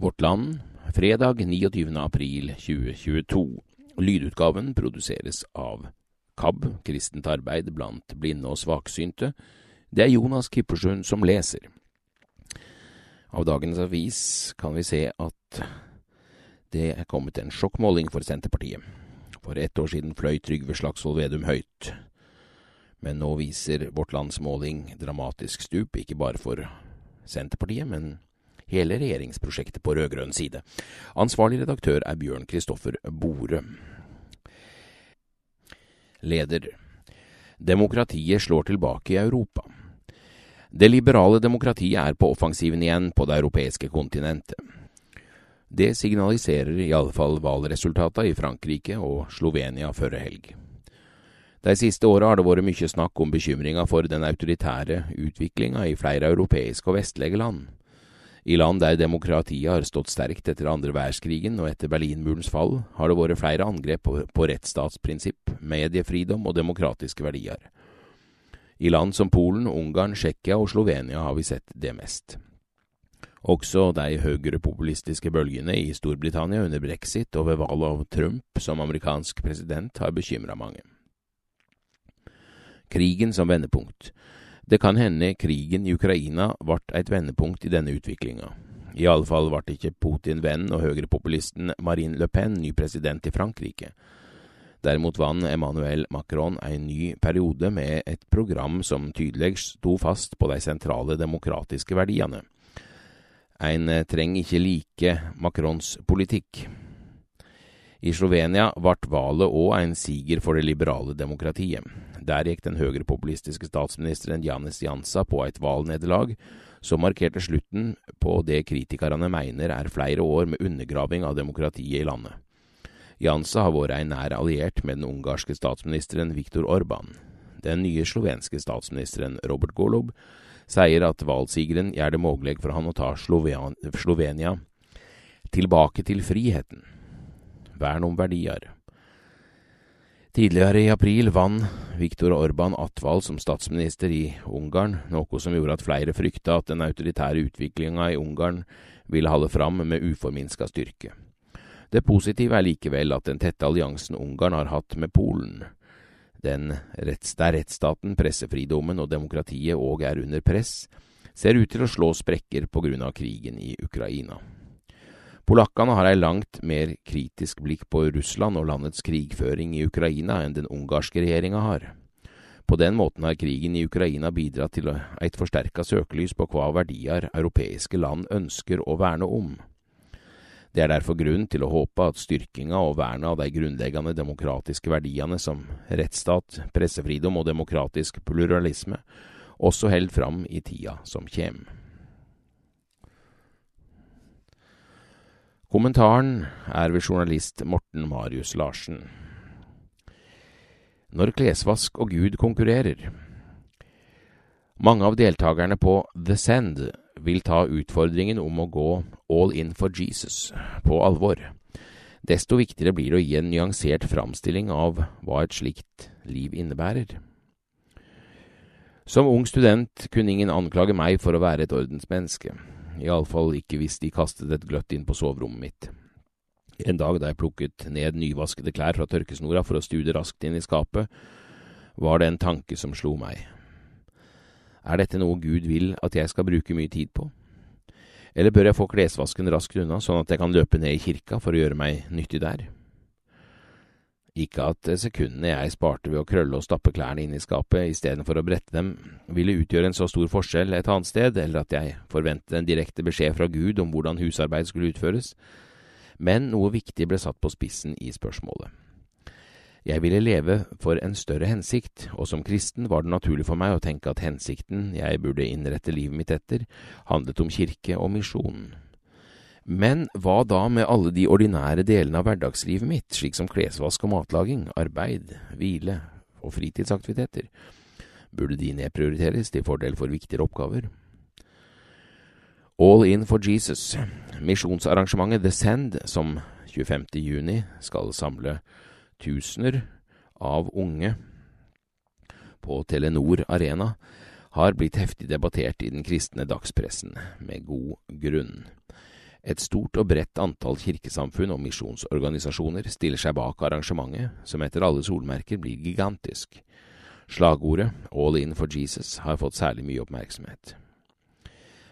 Vårt Land, fredag 29. april 2022. Lydutgaven produseres av KAB, Kristent arbeid blant blinde og svaksynte. Det er Jonas Kippersund som leser. Av dagens avis kan vi se at det er kommet en sjokkmåling for Senterpartiet. For ett år siden fløy Trygve Slagsvold Vedum høyt. Men nå viser Vårt Lands måling dramatisk stup, ikke bare for Senterpartiet, men hele regjeringsprosjektet på rød-grønn side. Ansvarlig redaktør er Bjørn Kristoffer Bore. Leder. Demokratiet slår tilbake i Europa. Det liberale demokratiet er på offensiven igjen på det europeiske kontinentet. Det signaliserer i alle fall valgresultatene i Frankrike og Slovenia førre helg. De siste åra har det vært mye snakk om bekymringa for den autoritære utviklinga i flere europeiske og vestlige land. I land der demokratiet har stått sterkt etter andre verdenskrigen og etter Berlinmurens fall, har det vært flere angrep på, rettsstatsprinsipp, mediefridom og demokratiske verdier. I land som Polen, Ungarn, Tsjekkia og Slovenia har vi sett det mest. Også de høyrepopulistiske bølgene i Storbritannia under brexit og ved valget av Trump som amerikansk president har bekymra mange. Krigen som vendepunkt. Det kan hende krigen i Ukraina ble et vendepunkt i denne utviklinga. I alle fall ble ikke Putin venn og høyrepopulisten Marine Le Pen ny president i Frankrike. Derimot vant Emmanuel Macron en ny periode med et program som tydelig sto fast på de sentrale demokratiske verdiene. En trenger ikke like Macrons politikk. I Slovenia ble valget òg en siger for det liberale demokratiet. Der gikk den høyrepopulistiske statsministeren Janis Jansa på et valgnederlag som markerte slutten på det kritikerne mener er flere år med undergraving av demokratiet i landet. Jansa har vært en nær alliert med den ungarske statsministeren Viktor Orban. Den nye slovenske statsministeren Robert Golob sier at valgsigeren gjør det mulig for han å ta Slovenia tilbake til friheten vern om verdier. Tidligere i april vant Viktor Orban attvalg som statsminister i Ungarn, noe som gjorde at flere frykta at den autoritære utviklinga i Ungarn ville holde fram med uforminska styrke. Det positive er likevel at den tette alliansen Ungarn har hatt med Polen, den retts, der rettsstaten, pressefridommen og demokratiet òg er under press, ser ut til å slå sprekker på grunn av krigen i Ukraina. Polakkene har ei langt mer kritisk blikk på Russland og landets krigføring i Ukraina enn den ungarske regjeringa har. På den måten har krigen i Ukraina bidratt til et forsterka søkelys på hva verdier europeiske land ønsker å verne om. Det er derfor grunn til å håpe at styrkinga og vernet av de grunnleggende demokratiske verdiene som rettsstat, pressefridom og demokratisk pluralisme også holder fram i tida som kjem. Kommentaren er ved journalist Morten Marius Larsen. Når klesvask og Gud konkurrerer. Mange av deltakerne på The Send vil ta utfordringen om å gå all in for Jesus på alvor. Desto viktigere blir det å gi en nyansert framstilling av hva et slikt liv innebærer. Som ung student kunne ingen anklage meg for å være et ordensmenneske iallfall ikke hvis de kastet et gløtt inn på soverommet mitt. En dag da jeg plukket ned nyvaskede klær fra tørkesnora for å stude raskt inn i skapet, var det en tanke som slo meg. Er dette noe Gud vil at jeg skal bruke mye tid på? Eller bør jeg få klesvasken raskt unna, sånn at jeg kan løpe ned i kirka for å gjøre meg nyttig der? Ikke at sekundene jeg sparte ved å krølle og stappe klærne inn i skapet istedenfor å brette dem, ville utgjøre en så stor forskjell et annet sted, eller at jeg forventet en direkte beskjed fra Gud om hvordan husarbeid skulle utføres, men noe viktig ble satt på spissen i spørsmålet. Jeg ville leve for en større hensikt, og som kristen var det naturlig for meg å tenke at hensikten jeg burde innrette livet mitt etter, handlet om kirke og misjon. Men hva da med alle de ordinære delene av hverdagslivet mitt, slik som klesvask og matlaging, arbeid, hvile og fritidsaktiviteter? Burde de nedprioriteres til fordel for viktigere oppgaver? All in for Jesus, misjonsarrangementet The Send, som 25. juni skal samle tusener av unge på Telenor Arena, har blitt heftig debattert i den kristne dagspressen, med god grunn. Et stort og bredt antall kirkesamfunn og misjonsorganisasjoner stiller seg bak arrangementet, som etter alle solmerker blir gigantisk. Slagordet All in for Jesus har fått særlig mye oppmerksomhet.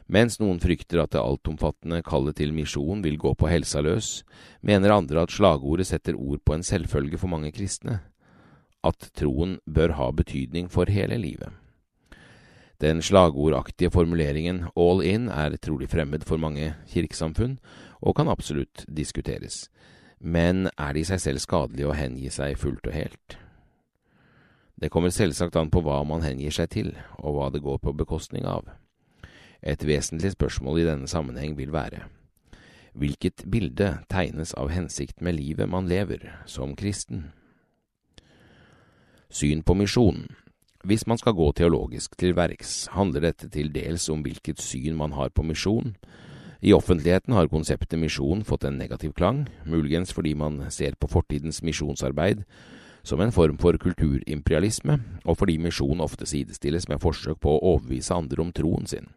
Mens noen frykter at det altomfattende kallet til misjon vil gå på helsa løs, mener andre at slagordet setter ord på en selvfølge for mange kristne, at troen bør ha betydning for hele livet. Den slagordaktige formuleringen all in er trolig fremmed for mange kirkesamfunn, og kan absolutt diskuteres. Men er det i seg selv skadelig å hengi seg fullt og helt? Det kommer selvsagt an på hva man hengir seg til, og hva det går på bekostning av. Et vesentlig spørsmål i denne sammenheng vil være hvilket bilde tegnes av hensikt med livet man lever som kristen? Syn på misjonen hvis man skal gå teologisk til verks, handler dette til dels om hvilket syn man har på misjon. I offentligheten har konseptet misjon fått en negativ klang, muligens fordi man ser på fortidens misjonsarbeid som en form for kulturimperialisme, og fordi misjon ofte sidestilles med forsøk på å overbevise andre om troen sin.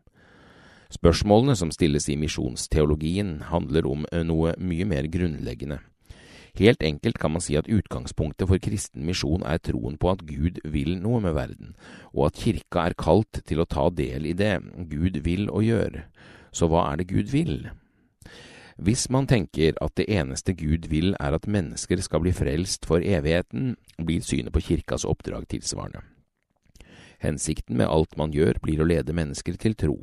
Spørsmålene som stilles i misjonsteologien, handler om noe mye mer grunnleggende Helt enkelt kan man si at utgangspunktet for kristen misjon er troen på at Gud vil noe med verden, og at kirka er kalt til å ta del i det Gud vil og gjør. Så hva er det Gud vil? Hvis man tenker at det eneste Gud vil er at mennesker skal bli frelst for evigheten, blir synet på kirkas oppdrag tilsvarende. Hensikten med alt man gjør, blir å lede mennesker til tro.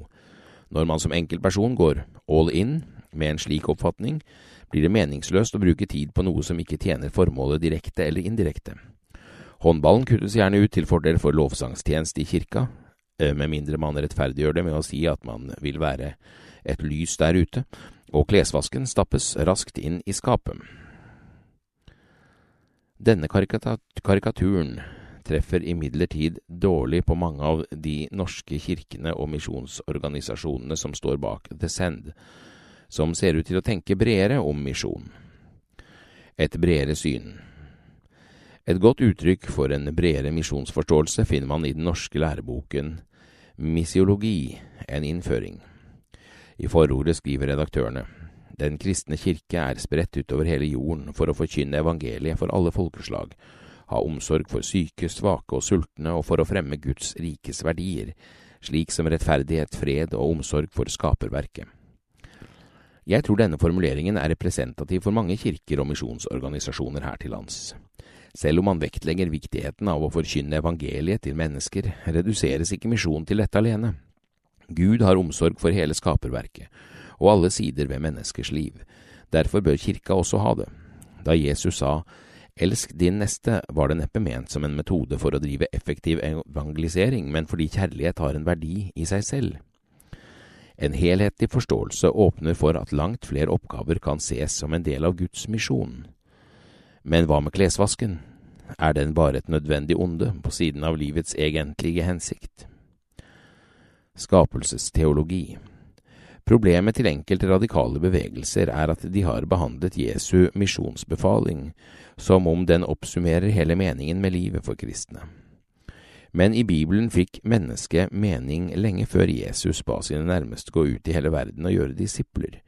Når man som enkeltperson går all in med en slik oppfatning, blir det meningsløst å bruke tid på noe som ikke tjener formålet direkte eller indirekte. Håndballen kuttes gjerne ut til fordel for lovsangstjeneste i kirka, eh, med mindre man rettferdiggjør det med å si at man vil være et lys der ute, og klesvasken stappes raskt inn i skapet. Denne karikaturen treffer imidlertid dårlig på mange av de norske kirkene og misjonsorganisasjonene som står bak The Send, som ser ut til å tenke bredere om misjon. Et bredere syn. Et godt uttrykk for en bredere misjonsforståelse finner man i den norske læreboken Missiologi, en innføring. I forordet skriver redaktørene Den kristne kirke er spredt utover hele jorden for å forkynne evangeliet for alle folkeslag, ha omsorg for syke, svake og sultne og for å fremme Guds rikes verdier, slik som rettferdighet, fred og omsorg for skaperverket. Jeg tror denne formuleringen er representativ for mange kirker og misjonsorganisasjoner her til lands. Selv om man vektlegger viktigheten av å forkynne evangeliet til mennesker, reduseres ikke misjonen til dette alene. Gud har omsorg for hele skaperverket, og alle sider ved menneskers liv. Derfor bør kirka også ha det. Da Jesus sa Elsk din neste, var det neppe ment som en metode for å drive effektiv evangelisering, men fordi kjærlighet har en verdi i seg selv. En helhetlig forståelse åpner for at langt flere oppgaver kan ses som en del av Guds misjon. Men hva med klesvasken? Er den bare et nødvendig onde på siden av livets egentlige hensikt? Skapelsesteologi Problemet til enkelte radikale bevegelser er at de har behandlet Jesu misjonsbefaling som om den oppsummerer hele meningen med livet for kristne. Men i Bibelen fikk mennesket mening lenge før Jesus ba sine nærmeste gå ut i hele verden og gjøre disipler.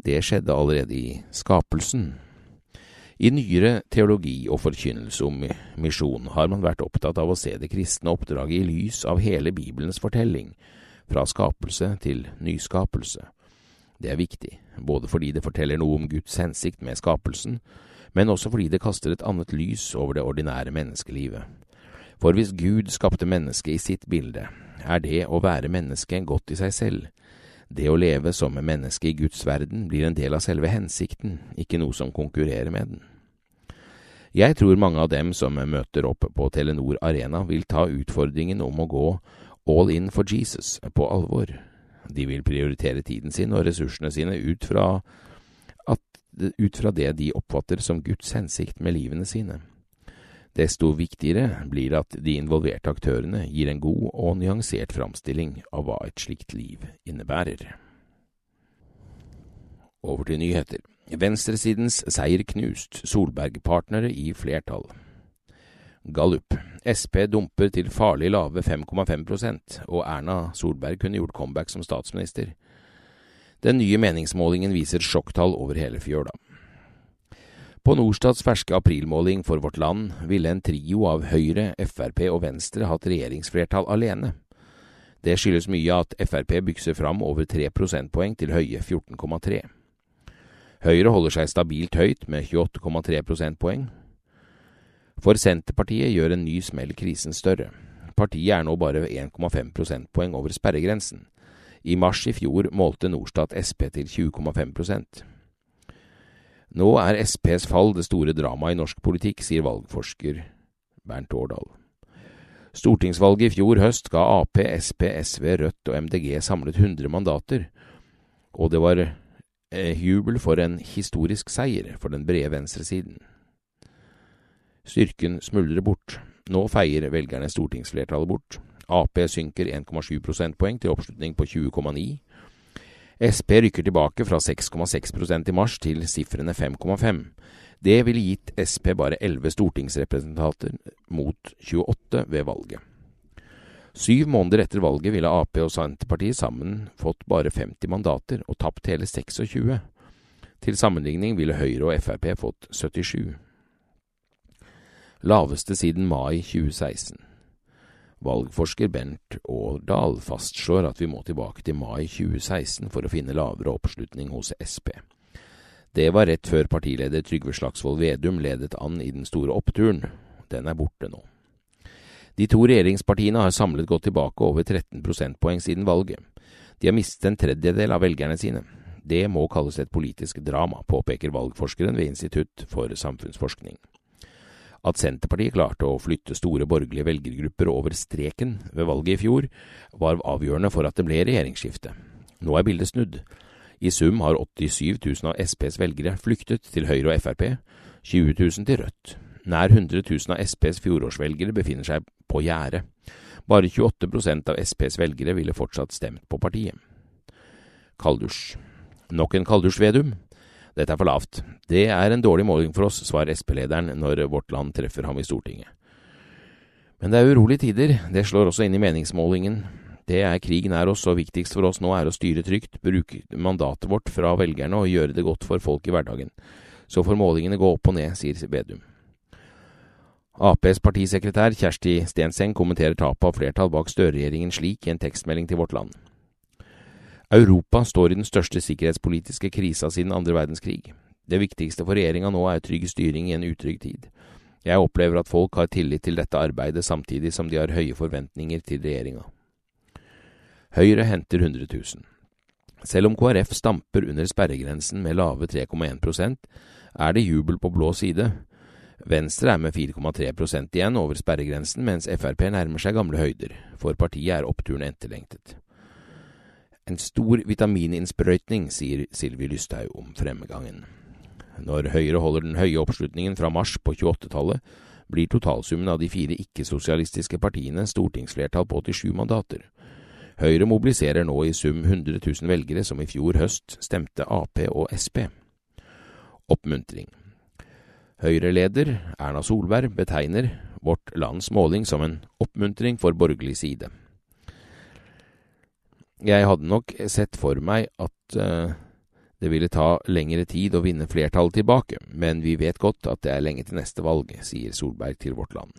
Det skjedde allerede i skapelsen. I nyere teologi og forkynnelse om misjon har man vært opptatt av å se det kristne oppdraget i lys av hele Bibelens fortelling, fra skapelse til nyskapelse. Det er viktig, både fordi det forteller noe om Guds hensikt med skapelsen, men også fordi det kaster et annet lys over det ordinære menneskelivet. For hvis Gud skapte mennesket i sitt bilde, er det å være menneske godt i seg selv. Det å leve som menneske i Guds verden blir en del av selve hensikten, ikke noe som konkurrerer med den. Jeg tror mange av dem som møter opp på Telenor Arena, vil ta utfordringen om å gå all in for Jesus på alvor. De vil prioritere tiden sin og ressursene sine ut fra, at, ut fra det de oppfatter som Guds hensikt med livene sine. Desto viktigere blir det at de involverte aktørene gir en god og nyansert framstilling av hva et slikt liv innebærer. Over til nyheter. Venstresidens seier knust, Solberg-partnere i flertall. Gallup. Sp dumper til farlig lave 5,5% og Erna Solberg kunne gjort comeback som statsminister. Den nye meningsmålingen viser sjokktall over hele fjøla. På Norstats ferske aprilmåling for Vårt Land ville en trio av Høyre, Frp og Venstre hatt regjeringsflertall alene. Det skyldes mye at Frp bykser fram over tre prosentpoeng til høye 14,3. Høyre holder seg stabilt høyt med 28,3 prosentpoeng. For Senterpartiet gjør en ny smell krisen større. Partiet er nå bare 1,5 prosentpoeng over sperregrensen. I mars i fjor målte Norstat Sp til 20,5 Nå er Sps fall det store dramaet i norsk politikk, sier valgforsker Bernt Årdal. Stortingsvalget i fjor høst ga Ap, Sp, SV, Rødt og MDG samlet 100 mandater, og det var eh, jubel for en historisk seier for den brede venstresiden. Styrken smuldrer bort. Nå feier velgerne stortingsflertallet bort. Ap synker 1,7 prosentpoeng til oppslutning på 20,9. Sp rykker tilbake fra 6,6% i mars til sifrene 5,5. Det ville gitt Sp bare 11 stortingsrepresentanter mot 28 ved valget. Syv måneder etter valget ville Ap og Senterpartiet sammen fått bare 50 mandater og tapt hele 26. Til sammenligning ville Høyre og Frp fått 77. Laveste siden mai 2016. Valgforsker Bernt Årdal fastslår at vi må tilbake til mai 2016 for å finne lavere oppslutning hos Sp. Det var rett før partileder Trygve Slagsvold Vedum ledet an i den store oppturen. Den er borte nå. De to regjeringspartiene har samlet gått tilbake over 13 prosentpoeng siden valget. De har mistet en tredjedel av velgerne sine. Det må kalles et politisk drama, påpeker valgforskeren ved Institutt for samfunnsforskning. At Senterpartiet klarte å flytte store borgerlige velgergrupper over streken ved valget i fjor, var avgjørende for at det ble regjeringsskifte. Nå er bildet snudd. I sum har 87 000 av Sps velgere flyktet til Høyre og Frp, 20 000 til Rødt. Nær 100 000 av Sps fjorårsvelgere befinner seg på gjerdet. Bare 28% av Sps velgere ville fortsatt stemt på partiet. Kalddusj. Nok en kalddusj, Vedum. Dette er for lavt. Det er en dårlig måling for oss, svarer Sp-lederen når Vårt Land treffer ham i Stortinget. Men det er urolige tider, det slår også inn i meningsmålingen. Det er krig nær oss, og viktigst for oss nå er å styre trygt, bruke mandatet vårt fra velgerne og gjøre det godt for folk i hverdagen. Så får målingene gå opp og ned, sier Vedum. Aps partisekretær Kjersti Stenseng kommenterer tapet av flertall bak Støre-regjeringen slik i en tekstmelding til Vårt Land. Europa står i den største sikkerhetspolitiske krisa siden andre verdenskrig. Det viktigste for regjeringa nå er trygg styring i en utrygg tid. Jeg opplever at folk har tillit til dette arbeidet, samtidig som de har høye forventninger til regjeringa. Høyre henter 100 000. Selv om KrF stamper under sperregrensen med lave 3,1% er det jubel på blå side. Venstre er med 4,3% igjen over sperregrensen, mens Frp nærmer seg gamle høyder. For partiet er oppturen etterlengtet. En stor vitamininnsprøytning, sier Sylvi Lysthaug om fremgangen. Når Høyre holder den høye oppslutningen fra mars på 28-tallet, blir totalsummen av de fire ikke-sosialistiske partiene stortingsflertall på 87 mandater. Høyre mobiliserer nå i sum 100 000 velgere som i fjor høst stemte Ap og Sp. Oppmuntring. Høyre-leder Erna Solberg betegner Vårt Lands måling som en oppmuntring for borgerlig side. Jeg hadde nok sett for meg at uh, det ville ta lengre tid å vinne flertallet tilbake, men vi vet godt at det er lenge til neste valg, sier Solberg til Vårt Land.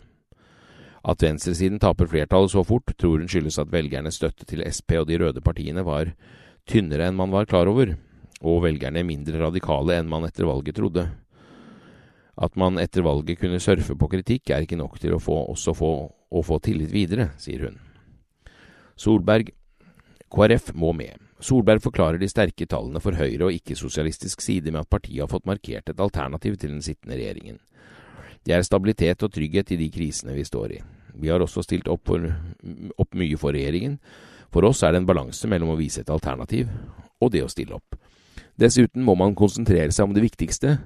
At venstresiden taper flertallet så fort, tror hun skyldes at velgernes støtte til Sp og de røde partiene var tynnere enn man var klar over, og velgerne mindre radikale enn man etter valget trodde. At man etter valget kunne surfe på kritikk, er ikke nok til å få, også få, å få tillit videre, sier hun. Solberg KrF må med. Solberg forklarer de sterke tallene for Høyre og ikke-sosialistisk side med at partiet har fått markert et alternativ til den sittende regjeringen. Det er stabilitet og trygghet i de krisene vi står i. Vi har også stilt opp, for, opp mye for regjeringen. For oss er det en balanse mellom å vise et alternativ og det å stille opp. Dessuten må man konsentrere seg om det viktigste,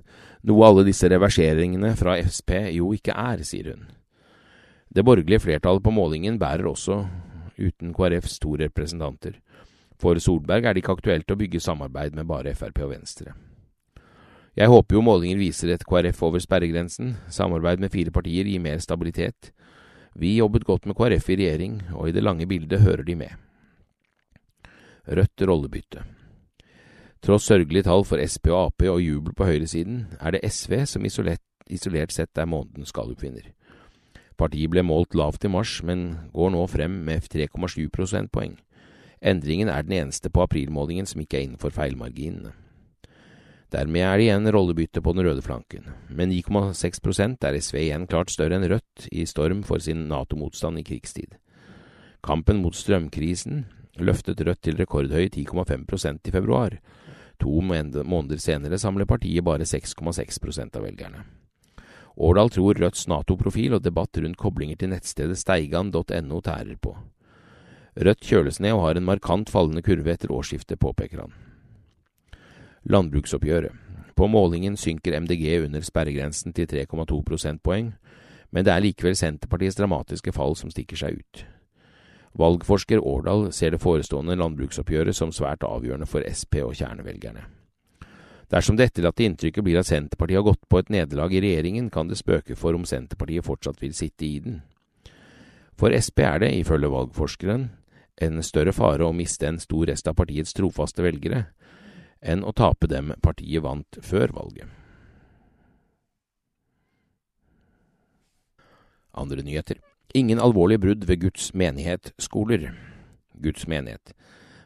noe alle disse reverseringene fra Sp jo ikke er, sier hun. Det borgerlige flertallet på målingen bærer også uten KrFs to representanter. For Solberg er det ikke aktuelt å bygge samarbeid med bare Frp og Venstre. Jeg håper jo målinger viser et KrF over sperregrensen. Samarbeid med fire partier gir mer stabilitet. Vi jobbet godt med KrF i regjering, og i det lange bildet hører de med. Rødt rollebytte. Tross sørgelige tall for Sp og Ap og jubel på høyresiden, er det SV som isolert, isolert sett er månedens gallup-vinner. Partiet ble målt lavt i mars, men går nå frem med 3,7 prosentpoeng. Endringen er den eneste på aprilmålingen som ikke er innenfor feilmarginene. Dermed er det igjen rollebytte på den røde flanken. Med 9,6% er SV igjen klart større enn Rødt i storm for sin Nato-motstand i krigstid. Kampen mot strømkrisen løftet Rødt til rekordhøye 10,5% i februar. To måneder senere samler partiet bare 6,6% av velgerne. Årdal tror Rødts Nato-profil og debatt rundt koblinger til nettstedet steigan.no tærer på. Rødt kjøles ned og har en markant fallende kurve etter årsskiftet, påpeker han. Landbruksoppgjøret. På målingen synker MDG under sperregrensen til 3,2 prosentpoeng, men det er likevel Senterpartiets dramatiske fall som stikker seg ut. Valgforsker Årdal ser det forestående landbruksoppgjøret som svært avgjørende for Sp og kjernevelgerne. Dersom det etterlatte inntrykket blir at Senterpartiet har gått på et nederlag i regjeringen, kan det spøke for om Senterpartiet fortsatt vil sitte i den. For Sp er det, ifølge valgforskeren, en større fare å miste en stor rest av partiets trofaste velgere, enn å tape dem partiet vant før valget. Andre nyheter. Ingen alvorlige brudd ved Guds menighet-skoler. Guds menighet.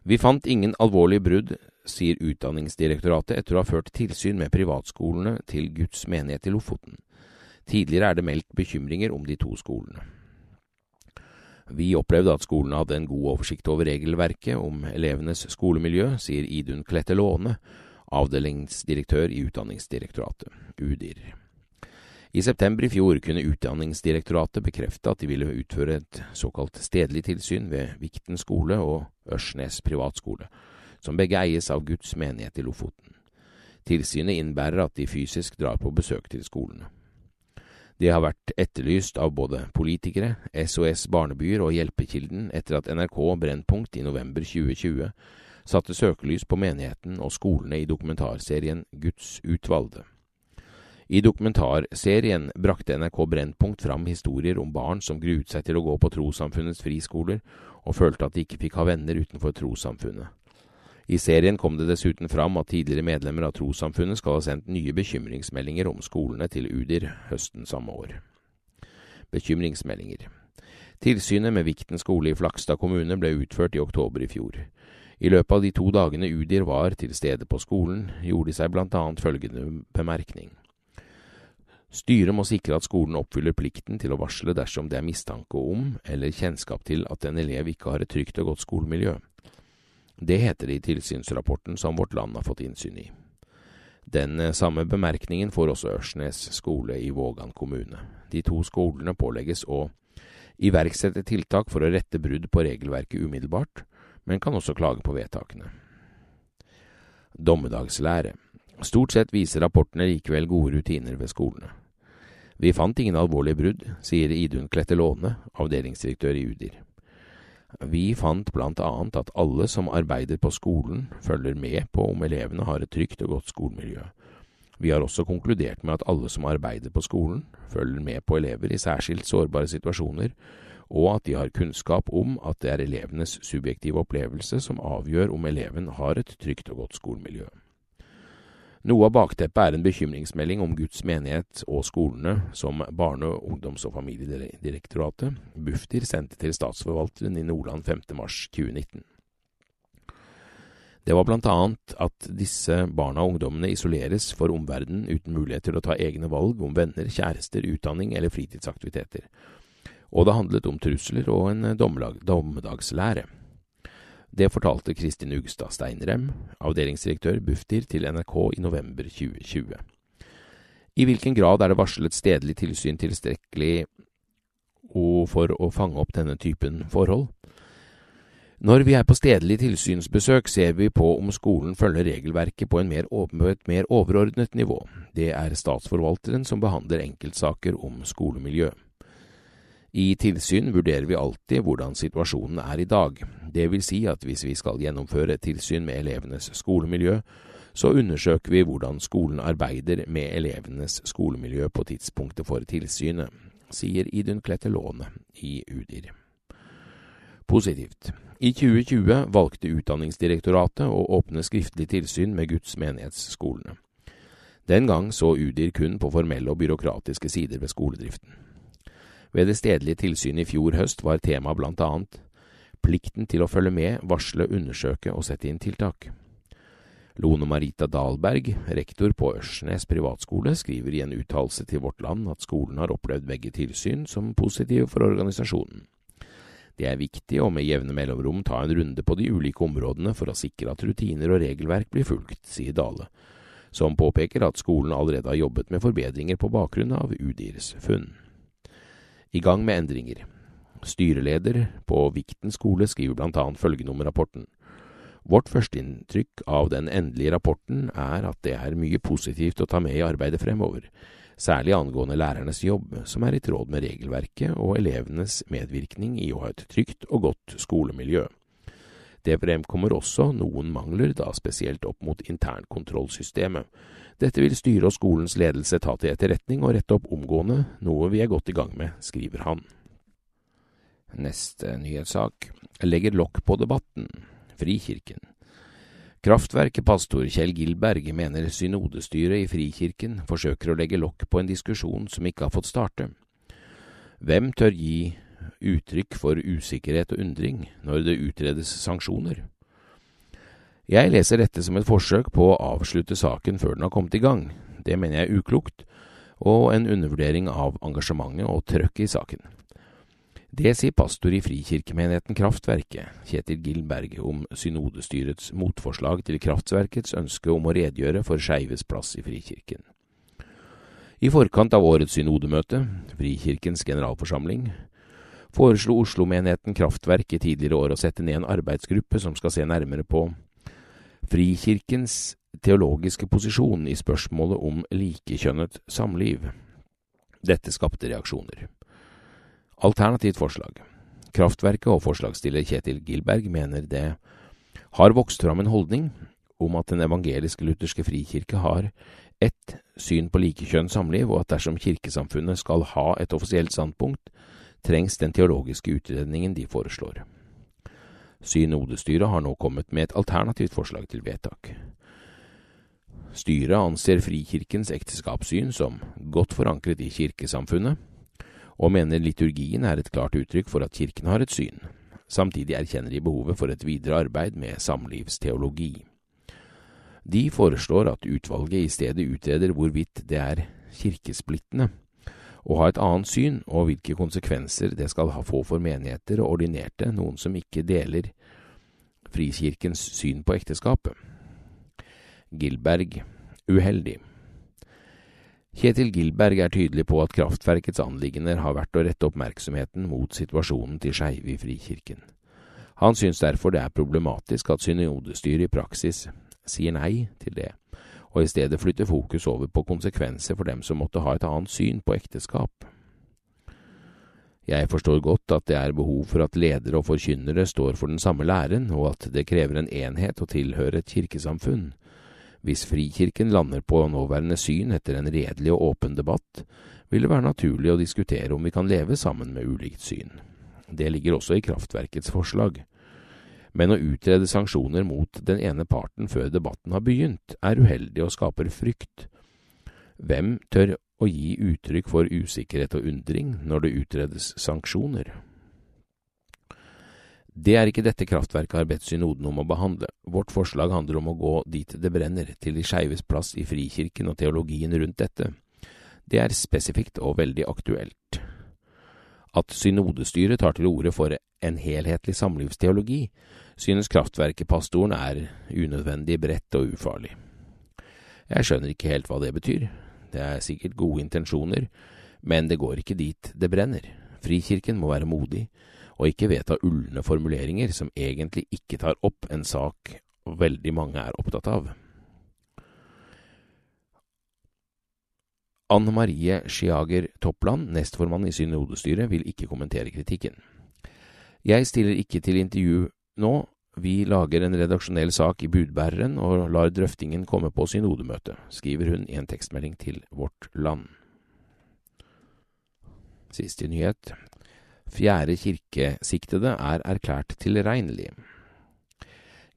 Vi fant ingen alvorlige brudd, sier Utdanningsdirektoratet etter å ha ført tilsyn med privatskolene til Guds menighet i Lofoten. Tidligere er det meldt bekymringer om de to skolene. Vi opplevde at skolene hadde en god oversikt over regelverket om elevenes skolemiljø, sier Idun Klette Låne, avdelingsdirektør i Utdanningsdirektoratet, UDIR. I september i fjor kunne Utdanningsdirektoratet bekrefte at de ville utføre et såkalt stedlig tilsyn ved Vikten skole og Ørsnes privatskole, som begge eies av Guds menighet i Lofoten. Tilsynet innebærer at de fysisk drar på besøk til skolene. Det har vært etterlyst av både politikere, SOS Barnebyer og Hjelpekilden etter at NRK Brennpunkt i november 2020 satte søkelys på menigheten og skolene i dokumentarserien Guds utvalgte. I dokumentarserien brakte NRK Brennpunkt fram historier om barn som gruet seg til å gå på trossamfunnets friskoler, og følte at de ikke fikk ha venner utenfor trossamfunnet. I serien kom det dessuten fram at tidligere medlemmer av trossamfunnet skal ha sendt nye bekymringsmeldinger om skolene til UDIR høsten samme år. Bekymringsmeldinger Tilsynet med Vikten skole i Flakstad kommune ble utført i oktober i fjor. I løpet av de to dagene UDIR var til stede på skolen, gjorde de seg blant annet følgende bemerkning. Styret må sikre at skolen oppfyller plikten til å varsle dersom det er mistanke om eller kjennskap til at en elev ikke har et trygt og godt skolemiljø. Det heter det i tilsynsrapporten som Vårt Land har fått innsyn i. Den eh, samme bemerkningen får også Ørsnes skole i Vågan kommune. De to skolene pålegges å iverksette tiltak for å rette brudd på regelverket umiddelbart, men kan også klage på vedtakene. Dommedagslære. Stort sett viser rapportene likevel gode rutiner ved skolene. Vi fant ingen alvorlige brudd, sier Idun Klette Låne, avdelingsdirektør i UDIR. Vi fant blant annet at alle som arbeider på skolen, følger med på om elevene har et trygt og godt skolemiljø. Vi har også konkludert med at alle som arbeider på skolen, følger med på elever i særskilt sårbare situasjoner, og at de har kunnskap om at det er elevenes subjektive opplevelse som avgjør om eleven har et trygt og godt skolemiljø. Noe av bakteppet er en bekymringsmelding om Guds menighet og skolene som Barne-, ungdoms- og familiedirektoratet, Bufdir, sendte til statsforvalteren i Nordland 5. mars 2019. Det var blant annet at disse barna og ungdommene isoleres for omverdenen uten mulighet til å ta egne valg om venner, kjærester, utdanning eller fritidsaktiviteter. Og det handlet om trusler og en dommedagslære. Det fortalte Kristin Ugstad Steinrem, avdelingsdirektør Bufdir, til NRK i november 2020. I hvilken grad er det varslet stedlig tilsyn tilstrekkelig for å fange opp denne typen forhold? Når vi er på stedlig tilsynsbesøk, ser vi på om skolen følger regelverket på mer, et mer overordnet nivå. Det er statsforvalteren som behandler enkeltsaker om skolemiljø. I tilsyn vurderer vi alltid hvordan situasjonen er i dag. Det vil si at hvis vi skal gjennomføre tilsyn med elevenes skolemiljø, så undersøker vi hvordan skolen arbeider med elevenes skolemiljø på tidspunktet for tilsynet, sier Idun Klette Låne i UDIR. Positivt. I 2020 valgte Utdanningsdirektoratet å åpne skriftlig tilsyn med Guds menighetsskolene. Den gang så UDIR kun på formelle og byråkratiske sider ved skoledriften. Ved det stedlige tilsynet i fjor høst var temaet blant annet plikten til å følge med, varsle, undersøke og sette inn tiltak. Lone Marita Dahlberg, rektor på Ørsnes privatskole, skriver i en uttalelse til Vårt Land at skolen har opplevd begge tilsyn som positive for organisasjonen. Det er viktig å med jevne mellomrom ta en runde på de ulike områdene for å sikre at rutiner og regelverk blir fulgt, sier Dale, som påpeker at skolen allerede har jobbet med forbedringer på bakgrunn av UDIRs funn. I gang med endringer. Styreleder på Vikten skole skriver annet følgende om rapporten. Vårt førsteinntrykk av den endelige rapporten er at det er mye positivt å ta med i arbeidet fremover, særlig angående lærernes jobb, som er i tråd med regelverket og elevenes medvirkning i å ha et trygt og godt skolemiljø. Det fremkommer også noen mangler, da spesielt opp mot internkontrollsystemet. Dette vil styret og skolens ledelse ta til etterretning og rette opp omgående, noe vi er godt i gang med, skriver han. Neste nyhetssak legger lokk på debatten. Frikirken. Kraftverket-pastor Kjell Gilberg mener synodestyret i Frikirken forsøker å legge lokk på en diskusjon som ikke har fått starte. Hvem tør gi uttrykk for usikkerhet og undring når det utredes sanksjoner? Jeg leser dette som et forsøk på å avslutte saken før den har kommet i gang. Det mener jeg er uklokt, og en undervurdering av engasjementet og trøkket i saken. Det sier pastor i Frikirkemenigheten Kraftverket, Kjetil Gilberg, om synodestyrets motforslag til Kraftverkets ønske om å redegjøre for skeives plass i Frikirken. I forkant av årets synodemøte, Frikirkens generalforsamling, foreslo Oslo-menigheten Kraftverk i tidligere år å sette ned en arbeidsgruppe som skal se nærmere på Frikirkens teologiske posisjon i spørsmålet om likekjønnet samliv. Dette skapte reaksjoner. Alternativt forslag. Kraftverket og forslagsstiller Kjetil Gilberg mener det har vokst fram en holdning om at den evangeliske lutherske frikirke har ett syn på likekjønn samliv, og at dersom kirkesamfunnet skal ha et offisielt standpunkt, trengs den teologiske utredningen de foreslår. Synodestyret har nå kommet med et alternativt forslag til vedtak. Styret anser Frikirkens ekteskapssyn som godt forankret i kirkesamfunnet, og mener liturgien er et klart uttrykk for at Kirken har et syn. Samtidig erkjenner de behovet for et videre arbeid med samlivsteologi. De foreslår at utvalget i stedet utreder hvorvidt det er kirkesplittende å ha et annet syn, og hvilke konsekvenser det skal få for menigheter og ordinerte, noen som ikke deler Frikirkens syn på ekteskapet. Gilberg uheldig. Kjetil Gilberg er tydelig på at kraftverkets anliggender har vært å rette oppmerksomheten mot situasjonen til skeive i Frikirken. Han synes derfor det er problematisk at synodestyret i praksis sier nei til det, og i stedet flytter fokus over på konsekvenser for dem som måtte ha et annet syn på ekteskap. Jeg forstår godt at det er behov for at ledere og forkynnere står for den samme læren, og at det krever en enhet å tilhøre et kirkesamfunn, hvis Frikirken lander på nåværende syn etter en redelig og åpen debatt, vil det være naturlig å diskutere om vi kan leve sammen med ulikt syn. Det ligger også i kraftverkets forslag. Men å utrede sanksjoner mot den ene parten før debatten har begynt, er uheldig og skaper frykt. Hvem tør å gi uttrykk for usikkerhet og undring når det utredes sanksjoner? Det er ikke dette kraftverket har bedt synoden om å behandle. Vårt forslag handler om å gå dit det brenner, til de skeives plass i Frikirken og teologien rundt dette. Det er spesifikt og veldig aktuelt. At synodestyret tar til orde for en helhetlig samlivsteologi, synes kraftverket-pastoren er unødvendig bredt og ufarlig. Jeg skjønner ikke helt hva det betyr. Det er sikkert gode intensjoner, men det går ikke dit det brenner. Frikirken må være modig og ikke vedta ulne formuleringer som egentlig ikke tar opp en sak veldig mange er opptatt av. Anne Marie Schiager Toppland, nestformann i synodestyret, vil ikke kommentere kritikken. Jeg stiller ikke til intervju nå, vi lager en redaksjonell sak i Budbæreren og lar drøftingen komme på synodemøtet, skriver hun i en tekstmelding til Vårt Land. Siste nyhet. Fjerde kirkesiktede er erklært tilregnelig.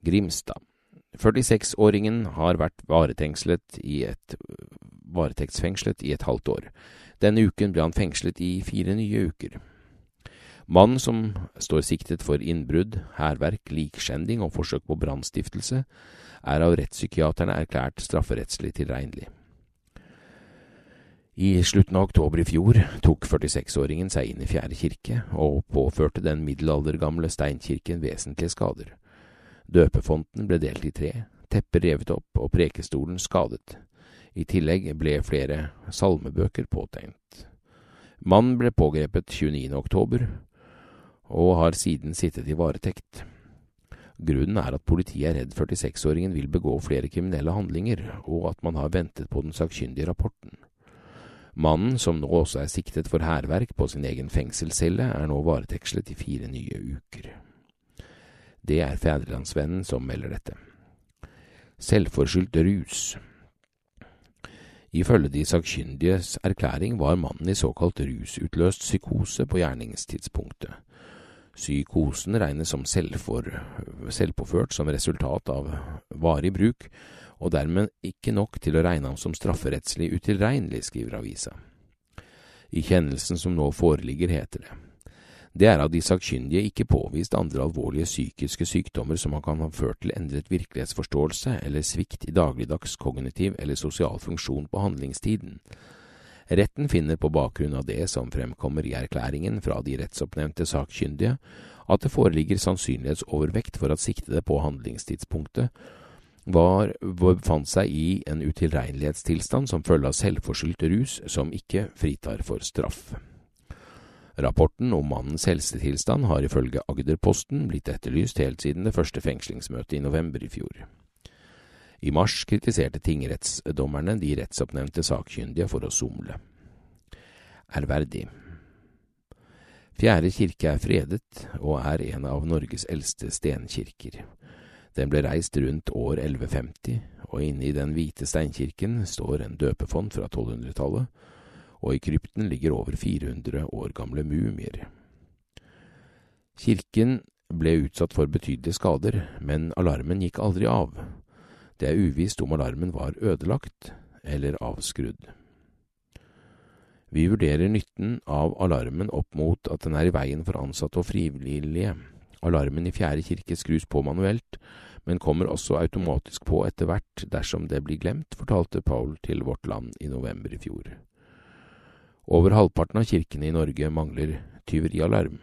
Grimstad. 46-åringen har vært varetektsfengslet i et halvt år. Denne uken ble han fengslet i fire nye uker. Mannen som står siktet for innbrudd, hærverk, likskjending og forsøk på brannstiftelse, er av rettspsykiaterne erklært strafferettslig tilregnelig. I slutten av oktober i fjor tok 46-åringen seg inn i Fjerde kirke og påførte den middelaldergamle steinkirken vesentlige skader. Døpefonten ble delt i tre, teppet revet opp og prekestolen skadet. I tillegg ble flere salmebøker påtegnet. Mannen ble pågrepet 29. oktober og har siden sittet i varetekt. Grunnen er at politiet er redd 46-åringen vil begå flere kriminelle handlinger, og at man har ventet på den sakkyndige rapporten. Mannen, som nå også er siktet for hærverk på sin egen fengselscelle, er nå varetekslet i fire nye uker. Det er Fædrelandsvennen som melder dette. Selvforskyldt rus. Ifølge de sakkyndiges erklæring var mannen i såkalt rusutløst psykose på gjerningstidspunktet. Psykosen regnes som selvfor, selvpåført som resultat av varig bruk, og dermed ikke nok til å regne ham som strafferettslig utilregnelig, skriver avisa. I kjennelsen som nå foreligger, heter det. Det er av de sakkyndige ikke påvist andre alvorlige psykiske sykdommer som kan ha ført til endret virkelighetsforståelse eller svikt i dagligdags kognitiv eller sosial funksjon på handlingstiden. Retten finner på bakgrunn av det som fremkommer i erklæringen fra de rettsoppnevnte sakkyndige, at det foreligger sannsynlighetsovervekt for at siktede på handlingstidspunktet var, befant seg i en utilregnelighetstilstand som følge av selvforskyldt rus som ikke fritar for straff. Rapporten om mannens helsetilstand har ifølge Agderposten blitt etterlyst helt siden det første fengslingsmøtet i november i fjor. I mars kritiserte tingrettsdommerne de rettsoppnevnte sakkyndige for å somle. Ærverdig. Fjerde kirke er fredet og er en av Norges eldste stenkirker. Den ble reist rundt år 1150, og inne i den hvite steinkirken står en døpefond fra 1200-tallet, og i krypten ligger over 400 år gamle mumier. Kirken ble utsatt for betydelige skader, men alarmen gikk aldri av. Det er uvisst om alarmen var ødelagt eller avskrudd. Vi vurderer nytten av alarmen opp mot at den er i veien for ansatte og frivillige. Alarmen i Fjerde kirke skrus på manuelt, men kommer også automatisk på etter hvert dersom det blir glemt, fortalte Paul til Vårt Land i november i fjor. Over halvparten av kirkene i Norge mangler tyverialarm.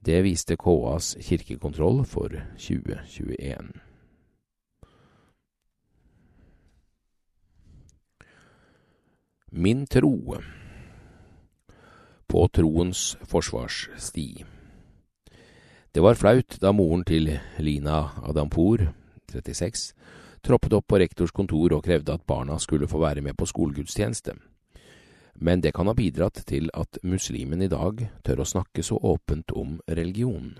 Det viste KAs kirkekontroll for 2021. Min tro På troens forsvarssti. Det var flaut da moren til Lina Adampour, 36, troppet opp på rektors kontor og krevde at barna skulle få være med på skolegudstjeneste. Men det kan ha bidratt til at muslimen i dag tør å snakke så åpent om religion.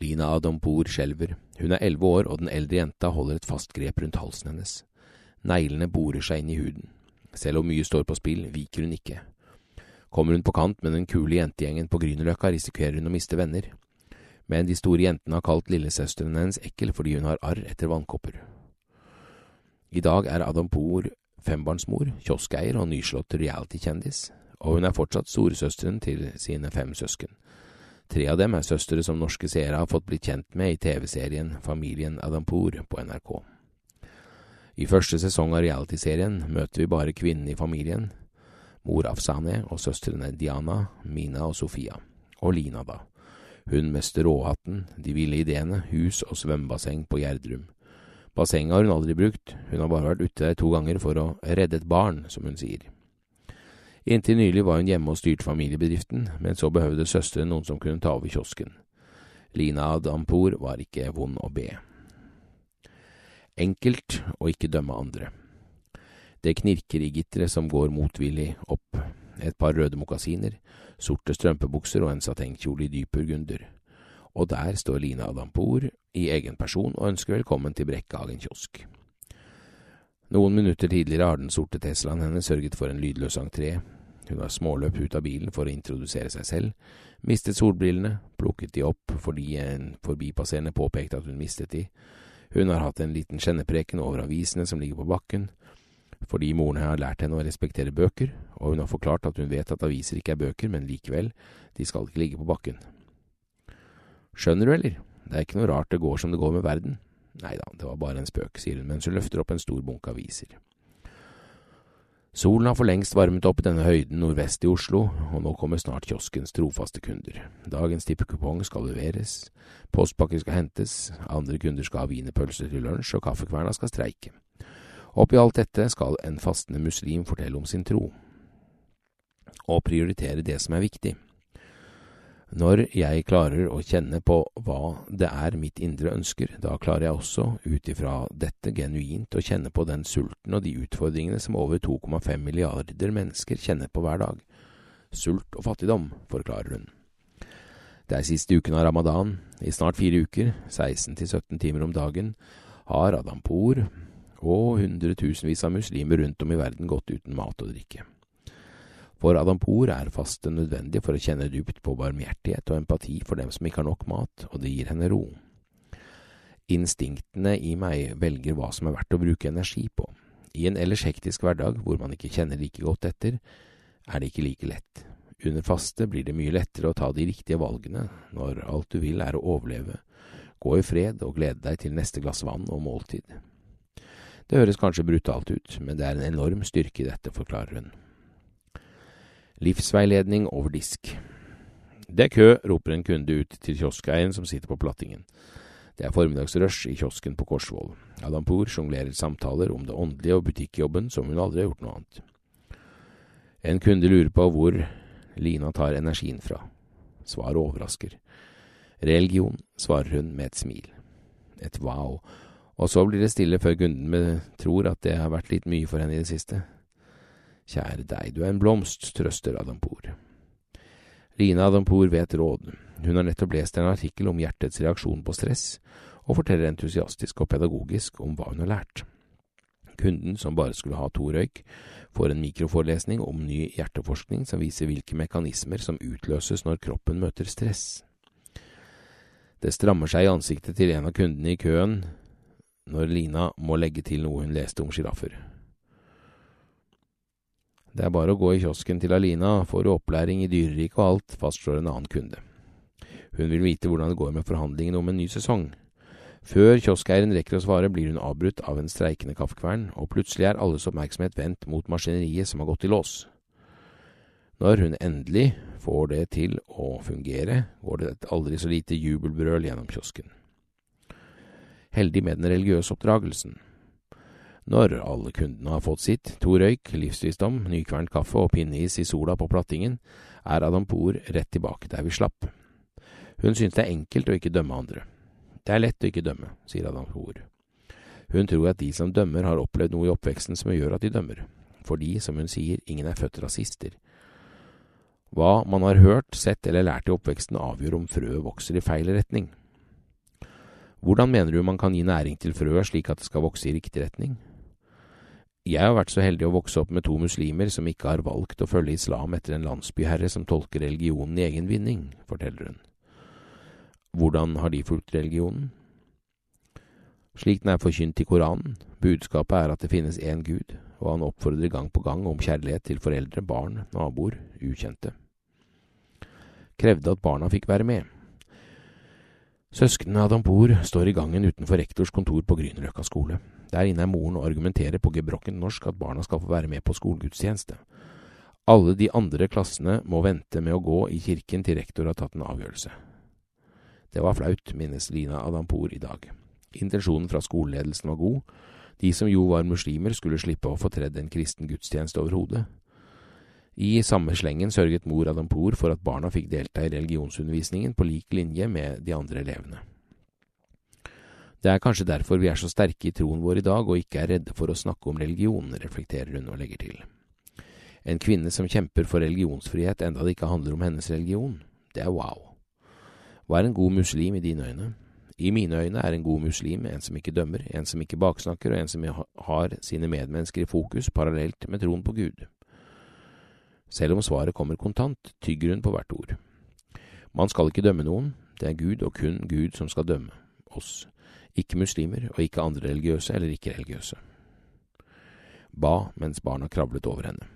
Lina Adampour skjelver. Hun er elleve år, og den eldre jenta holder et fast grep rundt halsen hennes. Neglene borer seg inn i huden. Selv om mye står på spill, viker hun ikke. Kommer hun på kant med den kule jentegjengen på Grünerløkka, risikerer hun å miste venner. Men de store jentene har kalt lillesøsteren hennes ekkel fordi hun har arr etter vannkopper. I dag er Adam Poor fembarnsmor, kioskeier og nyslått reality-kjendis, og hun er fortsatt storesøsteren til sine fem søsken. Tre av dem er søstre som norske seere har fått blitt kjent med i TV-serien Familien Adampour på NRK. I første sesong av realityserien møter vi bare kvinnen i familien, mor Afsane og søstrene Diana, Mina og Sofia. Og Lina, da. Hun med stråhatten, de ville ideene, hus og svømmebasseng på Gjerdrum. Bassenget har hun aldri brukt, hun har bare vært ute der to ganger for å redde et barn, som hun sier. Inntil nylig var hun hjemme og styrte familiebedriften, men så behøvde søsteren noen som kunne ta over kiosken. Lina Adampour var ikke vond å be. Enkelt å ikke dømme andre. Det knirker i gitteret som går motvillig opp. Et par røde mokasiner, sorte strømpebukser og en satengkjole i dyp burgunder. Og der står Lina Adampour i egen person og ønsker velkommen til Brekkhagen kiosk. Noen minutter tidligere har den sorte Teslaen hennes sørget for en lydløs entré. Hun har småløpt ut av bilen for å introdusere seg selv, mistet solbrillene, plukket de opp fordi en forbipasserende påpekte at hun mistet de, hun har hatt en liten kjennepreken over avisene som ligger på bakken, fordi moren har lært henne å respektere bøker, og hun har forklart at hun vet at aviser ikke er bøker, men likevel, de skal ikke ligge på bakken. Skjønner du, eller? Det er ikke noe rart det går som det går med verden. Nei da, det var bare en spøk, sier hun mens hun løfter opp en stor bunke aviser. Solen har for lengst varmet opp denne høyden nordvest i Oslo, og nå kommer snart kioskens trofaste kunder. Dagens tippekupong skal leveres, postpakker skal hentes, andre kunder skal ha wienerpølser til lunsj, og kaffekverna skal streike. Oppi alt dette skal en fastende muslim fortelle om sin tro, og prioritere det som er viktig. Når jeg klarer å kjenne på hva det er mitt indre ønsker, da klarer jeg også, ut ifra dette genuint, å kjenne på den sulten og de utfordringene som over 2,5 milliarder mennesker kjenner på hver dag. Sult og fattigdom, forklarer hun. Det er siste uken av ramadan. I snart fire uker, 16 til 17 timer om dagen, har Adampour og hundretusenvis av muslimer rundt om i verden gått uten mat og drikke. For Adampour er faste nødvendig for å kjenne dypt på barmhjertighet og empati for dem som ikke har nok mat, og det gir henne ro. Instinktene i meg velger hva som er verdt å bruke energi på. I en ellers hektisk hverdag hvor man ikke kjenner like godt etter, er det ikke like lett. Under faste blir det mye lettere å ta de riktige valgene når alt du vil er å overleve, gå i fred og glede deg til neste glass vann og måltid. Det høres kanskje brutalt ut, men det er en enorm styrke i dette, forklarer hun. Livsveiledning over disk. Det er kø, roper en kunde ut til kioskeieren som sitter på plattingen. Det er formiddagsrush i kiosken på Korsvoll. Adampour sjonglerer samtaler om det åndelige og butikkjobben som hun aldri har gjort noe annet. En kunde lurer på hvor Lina tar energien fra. Svaret overrasker. Religion, svarer hun med et smil. Et wow. Og så blir det stille før kunden tror at det har vært litt mye for henne i det siste. Kjære deg, du er en blomst, trøster Adampour. Lina Adampour vet råd. Hun har nettopp lest en artikkel om hjertets reaksjon på stress, og forteller entusiastisk og pedagogisk om hva hun har lært. Kunden, som bare skulle ha to røyk, får en mikroforelesning om ny hjerteforskning som viser hvilke mekanismer som utløses når kroppen møter stress. Det strammer seg i ansiktet til en av kundene i køen når Lina må legge til noe hun leste om sjiraffer. Det er bare å gå i kiosken til Alina, får du opplæring i dyreriket og alt, fastslår en annen kunde. Hun vil vite hvordan det går med forhandlingene om en ny sesong. Før kioskeieren rekker å svare, blir hun avbrutt av en streikende kaffekvern, og plutselig er alles oppmerksomhet vendt mot maskineriet som har gått i lås. Når hun endelig får det til å fungere, går det et aldri så lite jubelbrøl gjennom kiosken. Heldig med den religiøse oppdragelsen. Når alle kundene har fått sitt, to røyk, livsvisdom, nykvernt kaffe og pinneis i sola på plattingen, er Adampour rett tilbake der vi slapp. Hun synes det er enkelt å ikke dømme andre. Det er lett å ikke dømme, sier Adampour. Hun tror at de som dømmer har opplevd noe i oppveksten som gjør at de dømmer, fordi, som hun sier, ingen er født rasister. Hva man har hørt, sett eller lært i oppveksten avgjør om frøet vokser i feil retning. Hvordan mener du man kan gi næring til frøet slik at det skal vokse i riktig retning? Jeg har vært så heldig å vokse opp med to muslimer som ikke har valgt å følge islam etter en landsbyherre som tolker religionen i egen vinning, forteller hun. Hvordan har de fulgt religionen? Slik den er forkynt i Koranen, budskapet er at det finnes én Gud, og han oppfordrer gang på gang om kjærlighet til foreldre, barn, naboer, ukjente. Krevde at barna fikk være med. Søsknene Adampour står i gangen utenfor rektors kontor på Grünerløkka skole. Der inne er moren og argumenterer på gebrokkent norsk at barna skal få være med på skolegudstjeneste. Alle de andre klassene må vente med å gå i kirken til rektor har tatt en avgjørelse. Det var flaut, minnes Lina Adampour i dag. Intensjonen fra skoleledelsen var god. De som jo var muslimer, skulle slippe å få tredd en kristen gudstjeneste over hodet. I samme slengen sørget mor Adampour for at barna fikk delta i religionsundervisningen på lik linje med de andre elevene. Det er kanskje derfor vi er så sterke i troen vår i dag og ikke er redde for å snakke om religion, reflekterer hun og legger til. En kvinne som kjemper for religionsfrihet enda det ikke handler om hennes religion, det er wow. Hva er en god muslim i dine øyne? I mine øyne er en god muslim en som ikke dømmer, en som ikke baksnakker, og en som har sine medmennesker i fokus parallelt med troen på Gud. Selv om svaret kommer kontant, tygger hun på hvert ord. Man skal ikke dømme noen, det er Gud og kun Gud som skal dømme oss, ikke muslimer og ikke andre religiøse eller ikke-religiøse. Ba mens barna kravlet over henne.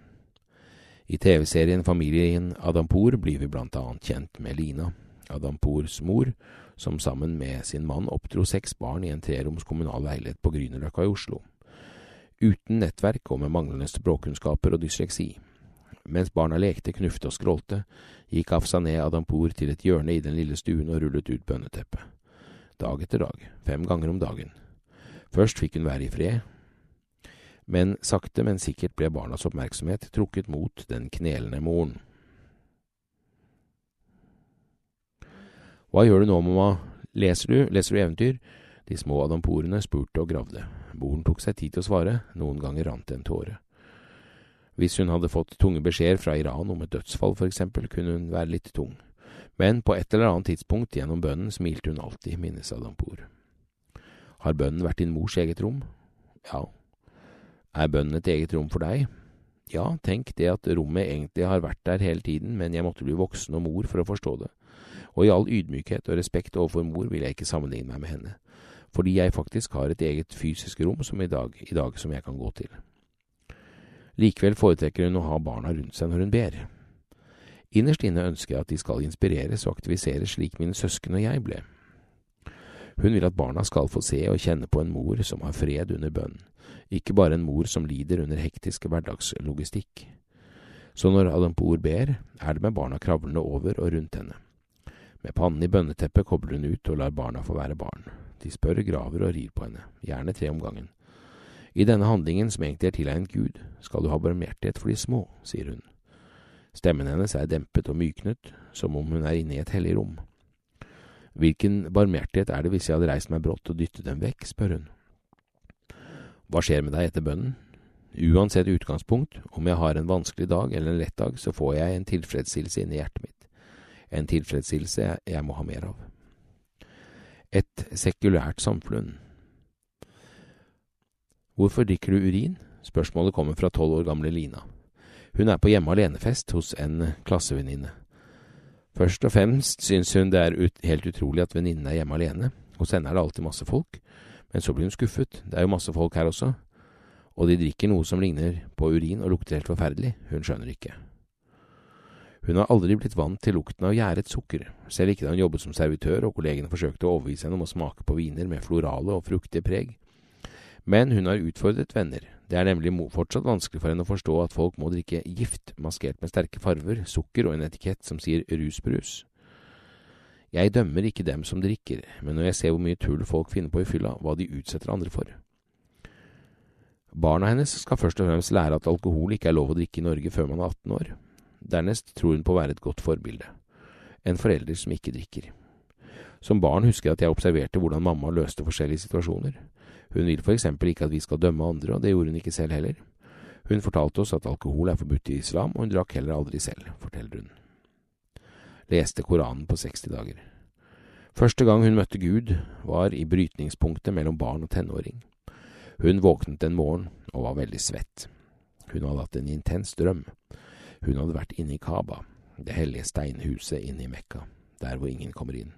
I TV-serien Familien Adampour blir vi blant annet kjent med Lina, Adampours mor, som sammen med sin mann oppdro seks barn i en treroms kommunal leilighet på Grünerløkka i Oslo. Uten nettverk og med manglende språkkunnskaper og dysleksi. Mens barna lekte, knufte og skrålte, gikk Afsaneh Adampour til et hjørne i den lille stuen og rullet ut bønneteppet. Dag etter dag, fem ganger om dagen. Først fikk hun være i fred, men sakte, men sikkert ble barnas oppmerksomhet trukket mot den knelende moren. Hva gjør du nå, mamma? Leser du, leser du eventyr? De små adamporene spurte og gravde. Moren tok seg tid til å svare, noen ganger rant det en tåre. Hvis hun hadde fått tunge beskjeder fra Iran om et dødsfall, for eksempel, kunne hun være litt tung. Men på et eller annet tidspunkt gjennom bønnen smilte hun alltid, minnes Adampour. Har bønnen vært din mors eget rom? Ja. Er bønnen et eget rom for deg? Ja, tenk det at rommet egentlig har vært der hele tiden, men jeg måtte bli voksen og mor for å forstå det. Og i all ydmykhet og respekt overfor mor vil jeg ikke sammenligne meg med henne, fordi jeg faktisk har et eget fysisk rom som i dag, i dag som jeg kan gå til. Likevel foretrekker hun å ha barna rundt seg når hun ber. Innerst inne ønsker jeg at de skal inspireres og aktiviseres slik mine søsken og jeg ble. Hun vil at barna skal få se og kjenne på en mor som har fred under bønn, ikke bare en mor som lider under hektisk hverdagslogistikk. Så når Adampour ber, er det med barna kravlende over og rundt henne. Med pannen i bønneteppet kobler hun ut og lar barna få være barn. De spør, graver og rir på henne, gjerne tre om gangen. I denne handlingen, som egentlig er tilegnet Gud, skal du ha barmhjertighet for de små, sier hun. Stemmen hennes er dempet og myknet, som om hun er inne i et hellig rom. Hvilken barmhjertighet er det hvis jeg hadde reist meg brått og dyttet dem vekk, spør hun. Hva skjer med deg etter bønnen? Uansett utgangspunkt, om jeg har en vanskelig dag eller en lett dag, så får jeg en tilfredsstillelse inni hjertet mitt. En tilfredsstillelse jeg må ha mer av. Et sekulært samfunn Hvorfor drikker du urin? Spørsmålet kommer fra tolv år gamle Lina. Hun er på hjemme alene-fest hos en klassevenninne. Først og fremst synes hun det er ut, helt utrolig at venninnen er hjemme alene. Hos henne er det alltid masse folk. Men så blir hun skuffet. Det er jo masse folk her også. Og de drikker noe som ligner på urin og lukter helt forferdelig. Hun skjønner ikke. Hun har aldri blitt vant til lukten av gjæret sukker, selv ikke da hun jobbet som servitør og kollegene forsøkte å overbevise henne om å smake på viner med florale og fruktige preg. Men hun har utfordret venner. Det er nemlig fortsatt vanskelig for henne å forstå at folk må drikke gift maskert med sterke farver, sukker og en etikett som sier rusbrus. Jeg dømmer ikke dem som drikker, men når jeg ser hvor mye tull folk finner på i fylla, hva de utsetter andre for. Barna hennes skal først og fremst lære at alkohol ikke er lov å drikke i Norge før man er 18 år. Dernest tror hun på å være et godt forbilde. En forelder som ikke drikker. Som barn husker jeg at jeg observerte hvordan mamma løste forskjellige situasjoner. Hun vil eksempel ikke at vi skal dømme andre, og det gjorde hun ikke selv heller. Hun fortalte oss at alkohol er forbudt i islam, og hun drakk heller aldri selv, forteller hun. Leste Koranen på 60 dager. Første gang hun møtte Gud, var i brytningspunktet mellom barn og tenåring. Hun våknet en morgen og var veldig svett. Hun hadde hatt en intens drøm. Hun hadde vært inne i Kaba, det hellige steinhuset inne i Mekka, der hvor ingen kommer inn.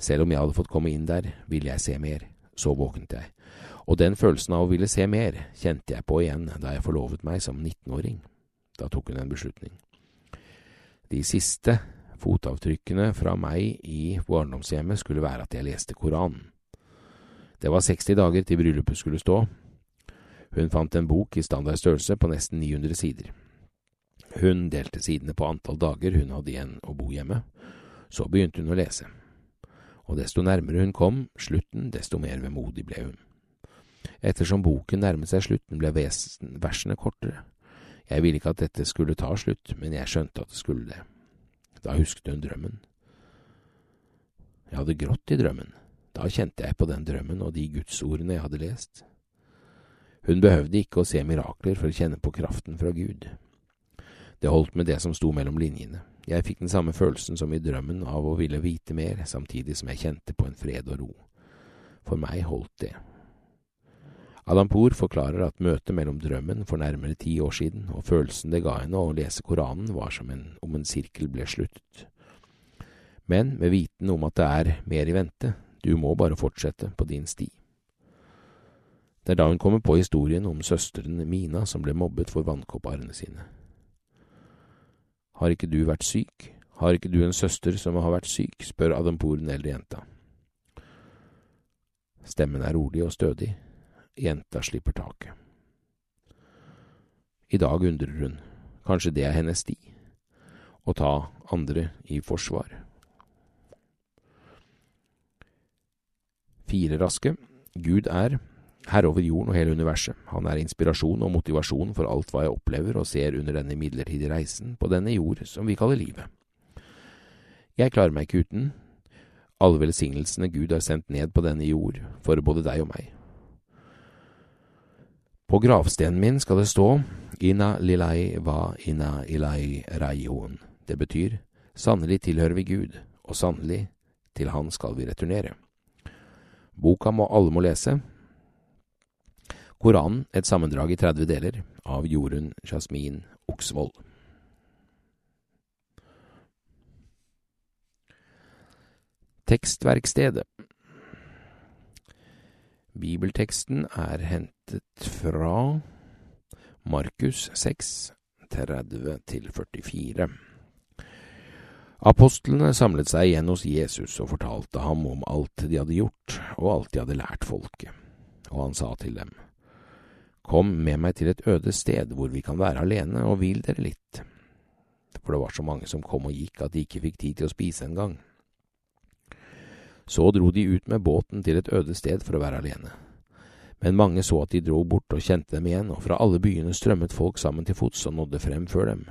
Selv om jeg hadde fått komme inn der, ville jeg se mer. Så våknet jeg, og den følelsen av å ville se mer kjente jeg på igjen da jeg forlovet meg som 19-åring. Da tok hun en beslutning. De siste fotavtrykkene fra meg i barndomshjemmet skulle være at jeg leste Koranen. Det var 60 dager til bryllupet skulle stå. Hun fant en bok i standard størrelse på nesten 900 sider. Hun delte sidene på antall dager hun hadde igjen å bo hjemme. Så begynte hun å lese og desto nærmere hun kom slutten, desto mer vemodig ble hun. Ettersom boken nærmet seg slutten, ble versene kortere. Jeg ville ikke at dette skulle ta slutt, men jeg skjønte at det skulle det. Da husket hun drømmen. Jeg hadde grått i drømmen. Da kjente jeg på den drømmen og de gudsordene jeg hadde lest. Hun behøvde ikke å se mirakler for å kjenne på kraften fra Gud. Det holdt med det som sto mellom linjene. Jeg fikk den samme følelsen som i drømmen av å ville vite mer, samtidig som jeg kjente på en fred og ro. For meg holdt det. Adampour forklarer at møtet mellom drømmen for nærmere ti år siden og følelsen det ga henne å lese Koranen, var som en, om en sirkel ble sluttet. Men med viten om at det er mer i vente, du må bare fortsette på din sti. Det er da hun kommer på historien om søsteren Mina som ble mobbet for vannkopparene sine. Har ikke du vært syk? Har ikke du en søster som har vært syk? spør Adampour den eldre jenta. Stemmen er rolig og stødig. Jenta slipper taket. I dag undrer hun, kanskje det er hennes sti, å ta andre i forsvar. Fire raske. Gud er herre over jorden og hele universet. Han er inspirasjon og motivasjon for alt hva jeg opplever og ser under denne midlertidige reisen på denne jord som vi kaller livet. Jeg klarer meg ikke uten alle velsignelsene Gud har sendt ned på denne jord for både deg og meg. På gravstenen min skal det stå Ina lilai va ina ilai raihon. Det betyr sannelig tilhører vi Gud, og sannelig til Han skal vi returnere. Boka må alle må lese. Koranen, et sammendrag i 30 deler, av Jorunn Jasmin Oksvold. Tekstverkstedet Bibelteksten er hentet fra Markus 6, 30–44. Apostlene samlet seg igjen hos Jesus og fortalte ham om alt de hadde gjort og alt de hadde lært folket, og han sa til dem, Kom med meg til et øde sted hvor vi kan være alene og hvil dere litt, for det var så mange som kom og gikk at de ikke fikk tid til å spise engang. Så dro de ut med båten til et øde sted for å være alene. Men mange så at de dro bort og kjente dem igjen, og fra alle byene strømmet folk sammen til fots og nådde frem før dem.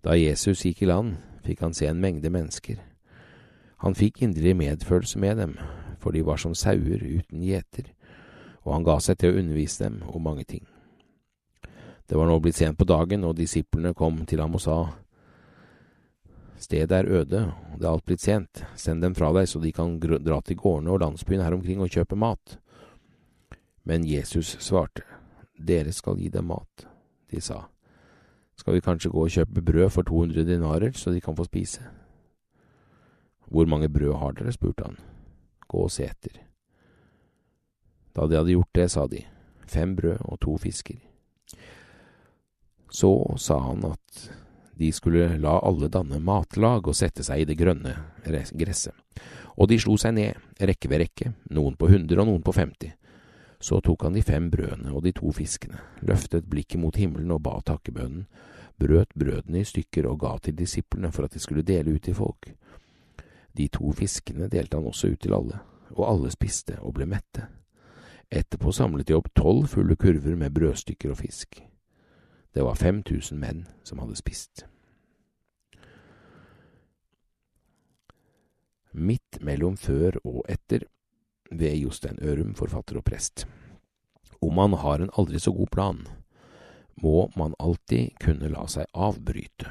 Da Jesus gikk i land, fikk han se en mengde mennesker. Han fikk inderlig medfølelse med dem, for de var som sauer uten gjeter, og han ga seg til å undervise dem om mange ting. Det var nå blitt sent på dagen, og disiplene kom til ham og sa, Stedet er øde, det er alt blitt sent, send dem fra deg så de kan dra til gårdene og landsbyen her omkring og kjøpe mat. Men Jesus svarte, Dere skal gi dem mat. De sa, Skal vi kanskje gå og kjøpe brød for 200 dinarer, så de kan få spise? Hvor mange brød har dere? spurte han. Gå og se etter. Da de hadde gjort det, sa de, fem brød og to fisker. Så sa han at de skulle la alle danne matlag og sette seg i det grønne gresset. Og de slo seg ned, rekke ved rekke, noen på hundre og noen på femti. Så tok han de fem brødene og de to fiskene, løftet blikket mot himmelen og ba takkebønnen, brøt brødene i stykker og ga til disiplene for at de skulle dele ut til folk. De to fiskene delte han også ut til alle, og alle spiste og ble mette. Etterpå samlet de opp tolv fulle kurver med brødstykker og fisk. Det var 5000 menn som hadde spist. Midt mellom før og etter ved Jostein Ørum, forfatter og prest. Om man har en aldri så god plan, må man alltid kunne la seg avbryte.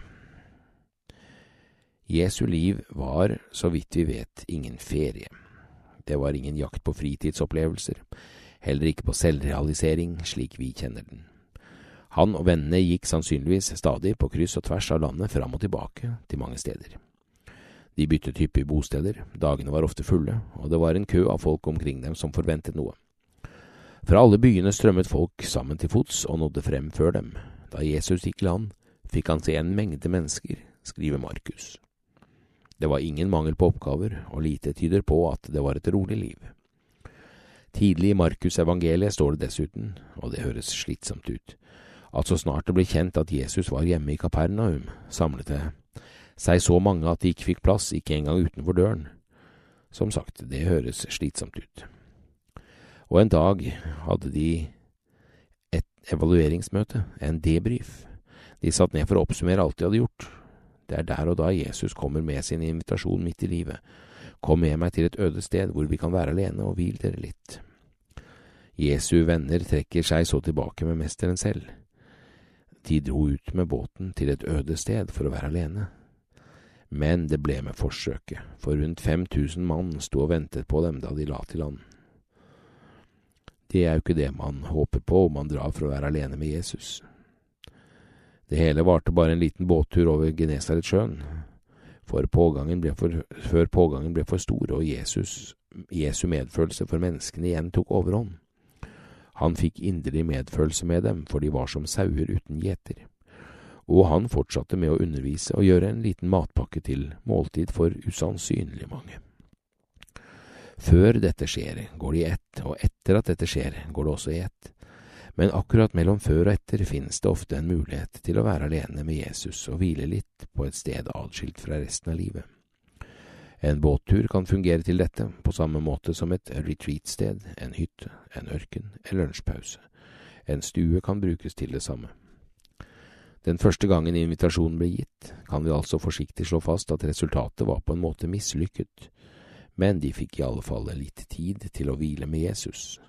Jesu liv var, så vidt vi vet, ingen ferie. Det var ingen jakt på fritidsopplevelser, heller ikke på selvrealisering slik vi kjenner den. Han og vennene gikk sannsynligvis stadig på kryss og tvers av landet fram og tilbake til mange steder. De byttet hyppig bosteder, dagene var ofte fulle, og det var en kø av folk omkring dem som forventet noe. Fra alle byene strømmet folk sammen til fots og nådde frem før dem. Da Jesus gikk til land, fikk han se en mengde mennesker, skriver Markus. Det var ingen mangel på oppgaver, og lite tyder på at det var et rolig liv. Tidlig i Markus evangeliet står det dessuten, og det høres slitsomt ut, at så snart det ble kjent at Jesus var hjemme i Kapernaum, samlet det seg så mange at de ikke fikk plass, ikke engang utenfor døren. Som sagt, det høres slitsomt ut. Og en dag hadde de et evalueringsmøte, en debrief. De satt ned for å oppsummere alt de hadde gjort. Det er der og da Jesus kommer med sin invitasjon midt i livet. Kom med meg til et øde sted hvor vi kan være alene og hvil dere litt. Jesu venner trekker seg så tilbake med mesteren selv. De dro ut med båten til et øde sted for å være alene. Men det ble med forsøket, for rundt 5000 mann sto og ventet på dem da de la til land. Det er jo ikke det man håper på om man drar for å være alene med Jesus. Det hele varte bare en liten båttur over Genesaretsjøen, for pågangen ble for, før pågangen ble for stor og Jesus, Jesu medfølelse for menneskene igjen tok overhånd. Han fikk inderlig medfølelse med dem, for de var som sauer uten gjeter. Og han fortsatte med å undervise og gjøre en liten matpakke til måltid for usannsynlig mange. Før dette skjer, går det i ett, og etter at dette skjer, går det også i ett. Men akkurat mellom før og etter finnes det ofte en mulighet til å være alene med Jesus og hvile litt på et sted adskilt fra resten av livet. En båttur kan fungere til dette, på samme måte som et retreat-sted, en hytte, en ørken, en lunsjpause. En stue kan brukes til det samme. Den første gangen invitasjonen ble gitt, kan vi altså forsiktig slå fast at resultatet var på en måte mislykket, men de fikk i alle fall litt tid til å hvile med Jesus.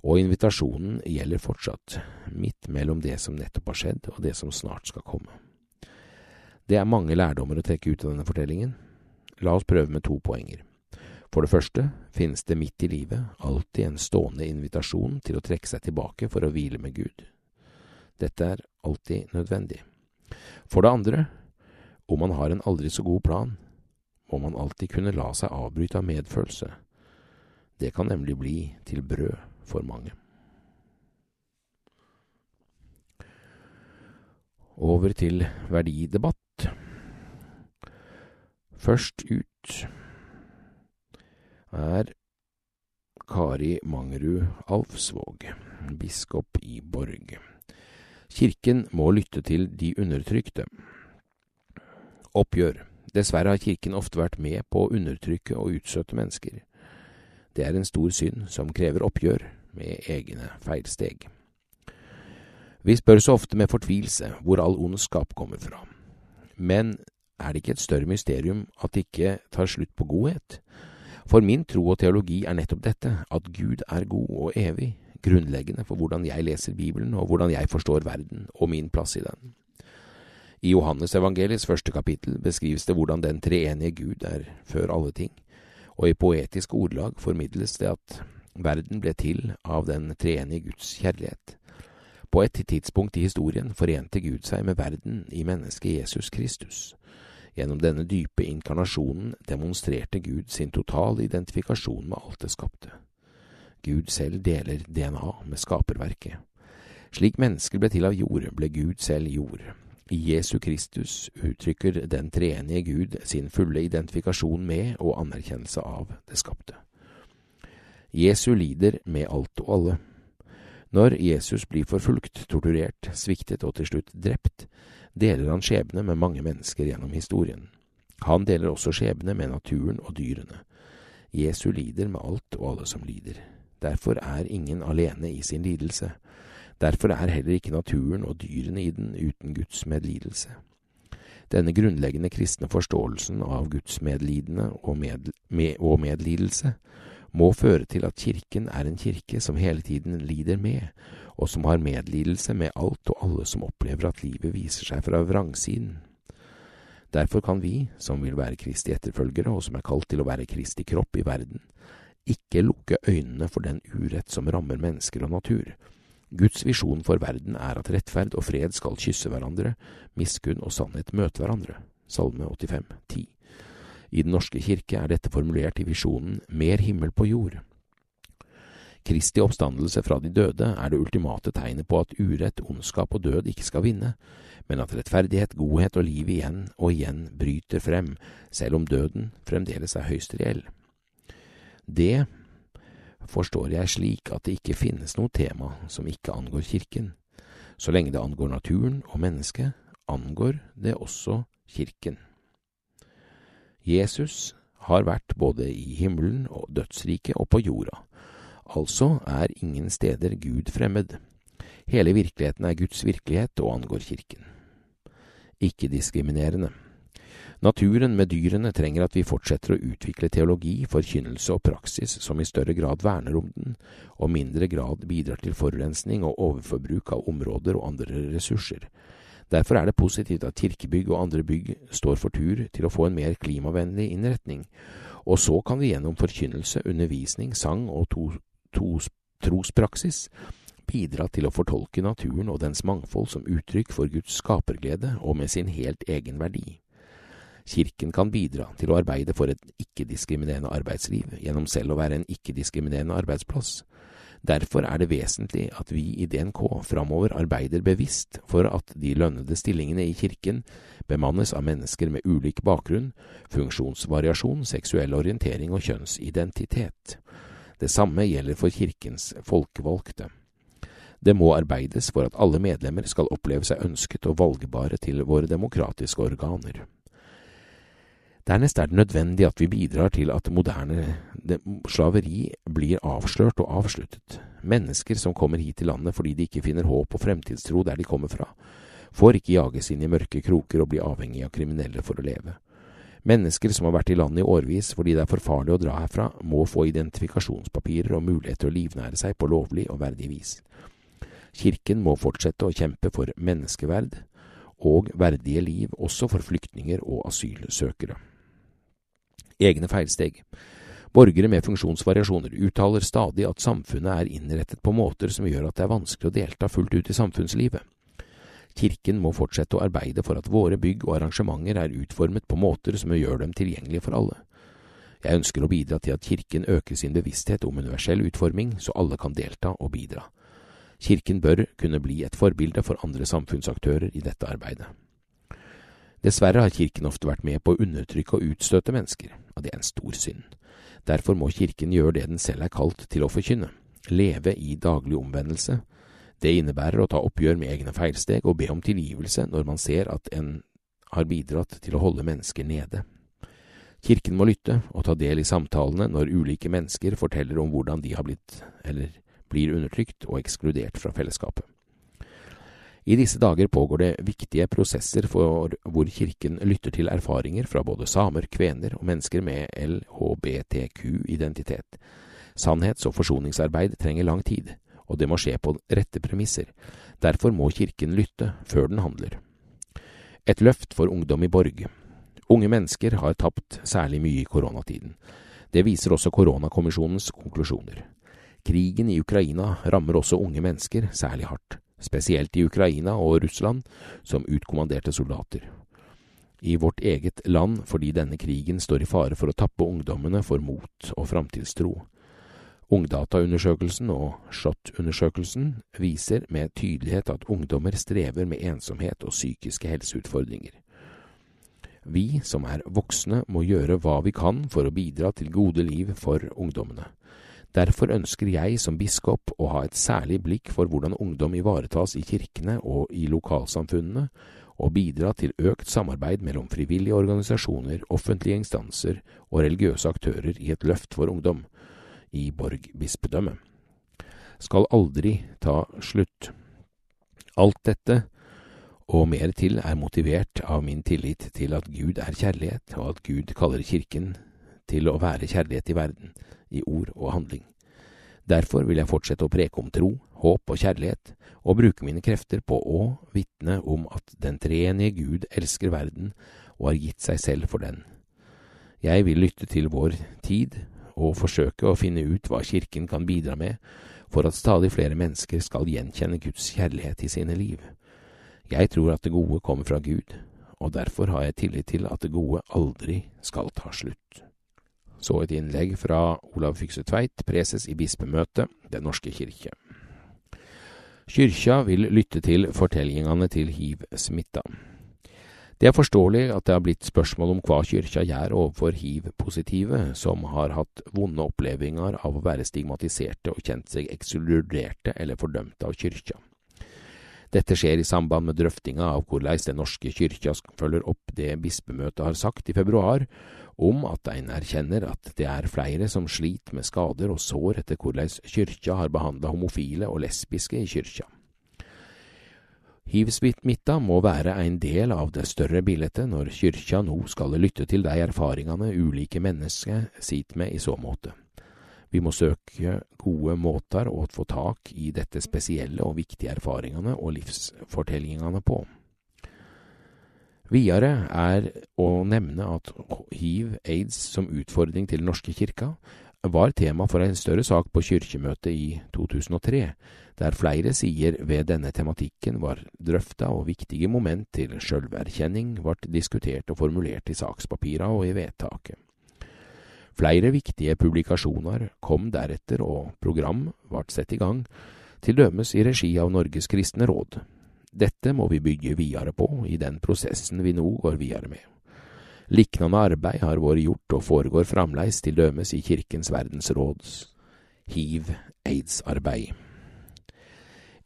Og invitasjonen gjelder fortsatt, midt mellom det som nettopp har skjedd og det som snart skal komme. Det er mange lærdommer å trekke ut av denne fortellingen. La oss prøve med to poenger. For det første finnes det midt i livet alltid en stående invitasjon til å trekke seg tilbake for å hvile med Gud. Dette er alltid nødvendig. For det andre, om man har en aldri så god plan, må man alltid kunne la seg avbryte av medfølelse. Det kan nemlig bli til brød for mange. Over til verdidebatt. Først ut er Kari Mangerud Alfsvåg, biskop i Borg. Kirken må lytte til de undertrykte. Oppgjør. Dessverre har Kirken ofte vært med på å undertrykke og utstøtte mennesker. Det er en stor synd som krever oppgjør med egne feilsteg. Vi spør så ofte med fortvilelse hvor all ondskap kommer fra. Men er det ikke et større mysterium at det ikke tar slutt på godhet? For min tro og teologi er nettopp dette, at Gud er god og evig, grunnleggende for hvordan jeg leser Bibelen og hvordan jeg forstår verden og min plass i den. I Johannes evangeliets første kapittel beskrives det hvordan den treenige Gud er før alle ting, og i poetisk ordlag formidles det at verden ble til av den treenige Guds kjærlighet. På et tidspunkt i historien forente Gud seg med verden i mennesket Jesus Kristus. Gjennom denne dype inkarnasjonen demonstrerte Gud sin totale identifikasjon med alt det skapte. Gud selv deler DNA med skaperverket. Slik mennesker ble til av jord, ble Gud selv jord. I Jesu Kristus uttrykker den treenige Gud sin fulle identifikasjon med og anerkjennelse av det skapte. Jesu lider med alt og alle. Når Jesus blir forfulgt, torturert, sviktet og til slutt drept, deler han skjebne med mange mennesker gjennom historien. Han deler også skjebne med naturen og dyrene. Jesu lider med alt og alle som lider. Derfor er ingen alene i sin lidelse. Derfor er heller ikke naturen og dyrene i den uten Guds medlidelse. Denne grunnleggende kristne forståelsen av Guds medlidende og, med, med, og medlidelse må føre til at Kirken er en kirke som hele tiden lider med, og som har medlidelse med alt og alle som opplever at livet viser seg fra vrangsiden. Derfor kan vi, som vil være Kristi etterfølgere, og som er kalt til å være Kristi kropp i verden, ikke lukke øynene for den urett som rammer mennesker og natur. Guds visjon for verden er at rettferd og fred skal kysse hverandre, miskunn og sannhet møte hverandre. Salme 85, 10. I Den norske kirke er dette formulert i visjonen Mer himmel på jord. Kristi oppstandelse fra de døde er det ultimate tegnet på at urett, ondskap og død ikke skal vinne, men at rettferdighet, godhet og liv igjen og igjen bryter frem, selv om døden fremdeles er høyst reell. Det forstår jeg slik at det ikke finnes noe tema som ikke angår Kirken. Så lenge det angår naturen og mennesket, angår det også Kirken. Jesus har vært både i himmelen og dødsriket og på jorda. Altså er ingen steder Gud fremmed. Hele virkeligheten er Guds virkelighet og angår Kirken. Ikke-diskriminerende. Naturen med dyrene trenger at vi fortsetter å utvikle teologi, forkynnelse og praksis som i større grad verner om den, og mindre grad bidrar til forurensning og overforbruk av områder og andre ressurser. Derfor er det positivt at kirkebygg og andre bygg står for tur til å få en mer klimavennlig innretning, og så kan vi gjennom forkynnelse, undervisning, sang og to trospraksis bidra til å fortolke naturen og dens mangfold som uttrykk for Guds skaperglede og med sin helt egen verdi. Kirken kan bidra til å arbeide for et ikke-diskriminerende arbeidsliv gjennom selv å være en ikke-diskriminerende arbeidsplass. Derfor er det vesentlig at vi i DNK framover arbeider bevisst for at de lønnede stillingene i Kirken bemannes av mennesker med ulik bakgrunn, funksjonsvariasjon, seksuell orientering og kjønnsidentitet. Det samme gjelder for Kirkens folkevalgte. Det må arbeides for at alle medlemmer skal oppleve seg ønsket og valgbare til våre demokratiske organer. Dernest er det nødvendig at vi bidrar til at moderne slaveri blir avslørt og avsluttet. Mennesker som kommer hit til landet fordi de ikke finner håp og fremtidstro der de kommer fra, får ikke jages inn i mørke kroker og bli avhengig av kriminelle for å leve. Mennesker som har vært i landet i årevis fordi det er for farlig å dra herfra, må få identifikasjonspapirer og mulighet til å livnære seg på lovlig og verdig vis. Kirken må fortsette å kjempe for menneskeverd og verdige liv også for flyktninger og asylsøkere. Egne feilsteg. Borgere med funksjonsvariasjoner uttaler stadig at samfunnet er innrettet på måter som gjør at det er vanskelig å delta fullt ut i samfunnslivet. Kirken må fortsette å arbeide for at våre bygg og arrangementer er utformet på måter som gjør dem tilgjengelige for alle. Jeg ønsker å bidra til at Kirken øker sin bevissthet om universell utforming, så alle kan delta og bidra. Kirken bør kunne bli et forbilde for andre samfunnsaktører i dette arbeidet. Dessverre har Kirken ofte vært med på å undertrykke og utstøte mennesker, og det er en stor synd. Derfor må Kirken gjøre det den selv er kalt til å forkynne, leve i daglig omvendelse. Det innebærer å ta oppgjør med egne feilsteg og be om tilgivelse når man ser at en har bidratt til å holde mennesker nede. Kirken må lytte og ta del i samtalene når ulike mennesker forteller om hvordan de har blitt, eller blir undertrykt og ekskludert fra fellesskapet. I disse dager pågår det viktige prosesser for hvor Kirken lytter til erfaringer fra både samer, kvener og mennesker med LHBTQ-identitet. Sannhets- og forsoningsarbeid trenger lang tid, og det må skje på rette premisser. Derfor må Kirken lytte før den handler. Et løft for ungdom i Borg. Unge mennesker har tapt særlig mye i koronatiden. Det viser også koronakommisjonens konklusjoner. Krigen i Ukraina rammer også unge mennesker særlig hardt, spesielt i Ukraina og Russland, som utkommanderte soldater. I vårt eget land fordi denne krigen står i fare for å tappe ungdommene for mot og framtidstro. Ungdataundersøkelsen og SHoT-undersøkelsen viser med tydelighet at ungdommer strever med ensomhet og psykiske helseutfordringer. Vi som er voksne må gjøre hva vi kan for å bidra til gode liv for ungdommene. Derfor ønsker jeg som biskop å ha et særlig blikk for hvordan ungdom ivaretas i kirkene og i lokalsamfunnene, og bidra til økt samarbeid mellom frivillige organisasjoner, offentlige instanser og religiøse aktører i et løft for ungdom i Borg bispedømme. Skal aldri ta slutt. Alt dette og mer til er motivert av min tillit til at Gud er kjærlighet, og at Gud kaller Kirken til å være kjærlighet i verden i ord og handling. Derfor vil jeg fortsette å preke om tro, håp og kjærlighet, og bruke mine krefter på å vitne om at den treenige Gud elsker verden og har gitt seg selv for den. Jeg vil lytte til vår tid og forsøke å finne ut hva Kirken kan bidra med for at stadig flere mennesker skal gjenkjenne Guds kjærlighet i sine liv. Jeg tror at det gode kommer fra Gud, og derfor har jeg tillit til at det gode aldri skal ta slutt. Så et innlegg fra Olav Fykse Tveit, preses i bispemøtet Den norske kirke. Kyrkja vil lytte til fortellingene til hiv-smitta. Det er forståelig at det har blitt spørsmål om hva kyrkja gjør overfor hiv-positive som har hatt vonde opplevelser av å være stigmatiserte og kjent seg ekskluderte eller fordømte av kyrkja. Dette skjer i samband med drøftinga av hvordan Den norske kyrkja følger opp det bispemøtet har sagt i februar, om at ein erkjenner at det er flere som sliter med skader og sår etter hvordan kyrkja har behandla homofile og lesbiske i kyrkja. Hivsmitta må være en del av det større bildet når kyrkja nå skal lytte til de erfaringene ulike mennesker sitter med i så måte. Vi må søke gode måter å få tak i dette spesielle og viktige erfaringene og livsfortellingene på. Videre er å nevne at hiv, aids, som utfordring til Den norske kirka, var tema for en større sak på kirkemøtet i 2003, der flere sider ved denne tematikken var drøfta og viktige moment til sjølverkjenning ble diskutert og formulert i sakspapira og i vedtaket. Flere viktige publikasjoner kom deretter, og program ble satt i gang, til dømes i regi av Norges kristne råd. Dette må vi bygge videre på i den prosessen vi nå går videre med. Liknande arbeid har vært gjort og foregår framleis til dømes i Kirkens verdensråds hiv-aids-arbeid.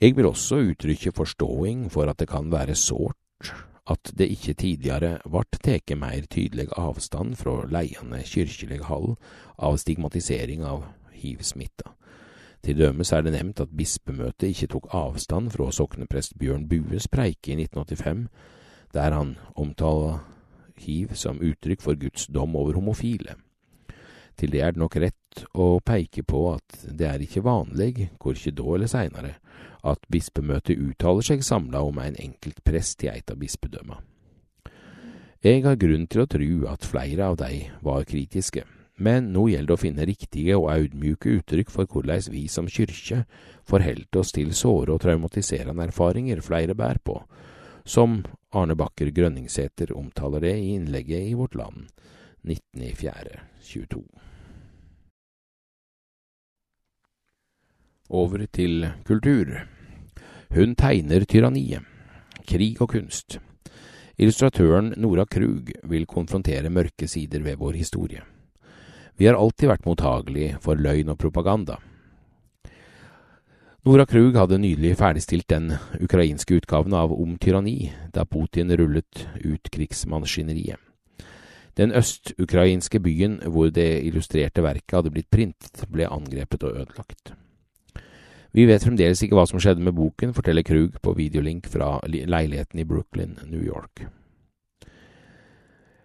Jeg vil også uttrykke forståing for at det kan være sårt at det ikke tidligere vart teke mer tydelig avstand fra leiende kyrkjelig hall av stigmatisering av hiv-smitta. Til dømes er det nevnt at bispemøtet ikke tok avstand fra sokneprest Bjørn Bues preike i 1985, der han omtaler hiv som uttrykk for Guds dom over homofile. Til det er det nok rett å peike på at det er ikke vanlig, korkje da eller seinare, at bispemøtet uttaler seg samla om en enkelt prest i eit av bispedømma. Jeg har grunn til å tru at flere av de var kritiske, men nå gjelder det å finne riktige og audmjuke uttrykk for korleis vi som kyrkje forheldt oss til såre og traumatiserende erfaringer flere bær på, som Arne Bakker Grønningsæter omtaler det i innlegget i Vårt Land 19.4.22. Over til kultur. Hun tegner tyranniet. Krig og kunst. Illustratøren Nora Krug vil konfrontere mørke sider ved vår historie. Vi har alltid vært mottagelig for løgn og propaganda. Nora Krug hadde nylig ferdigstilt den ukrainske utgaven av Om tyranni, da Putin rullet ut krigsmaskineriet. Den østukrainske byen hvor det illustrerte verket hadde blitt printet, ble angrepet og ødelagt. Vi vet fremdeles ikke hva som skjedde med boken, forteller Krug på videolink fra leiligheten i Brooklyn, New York.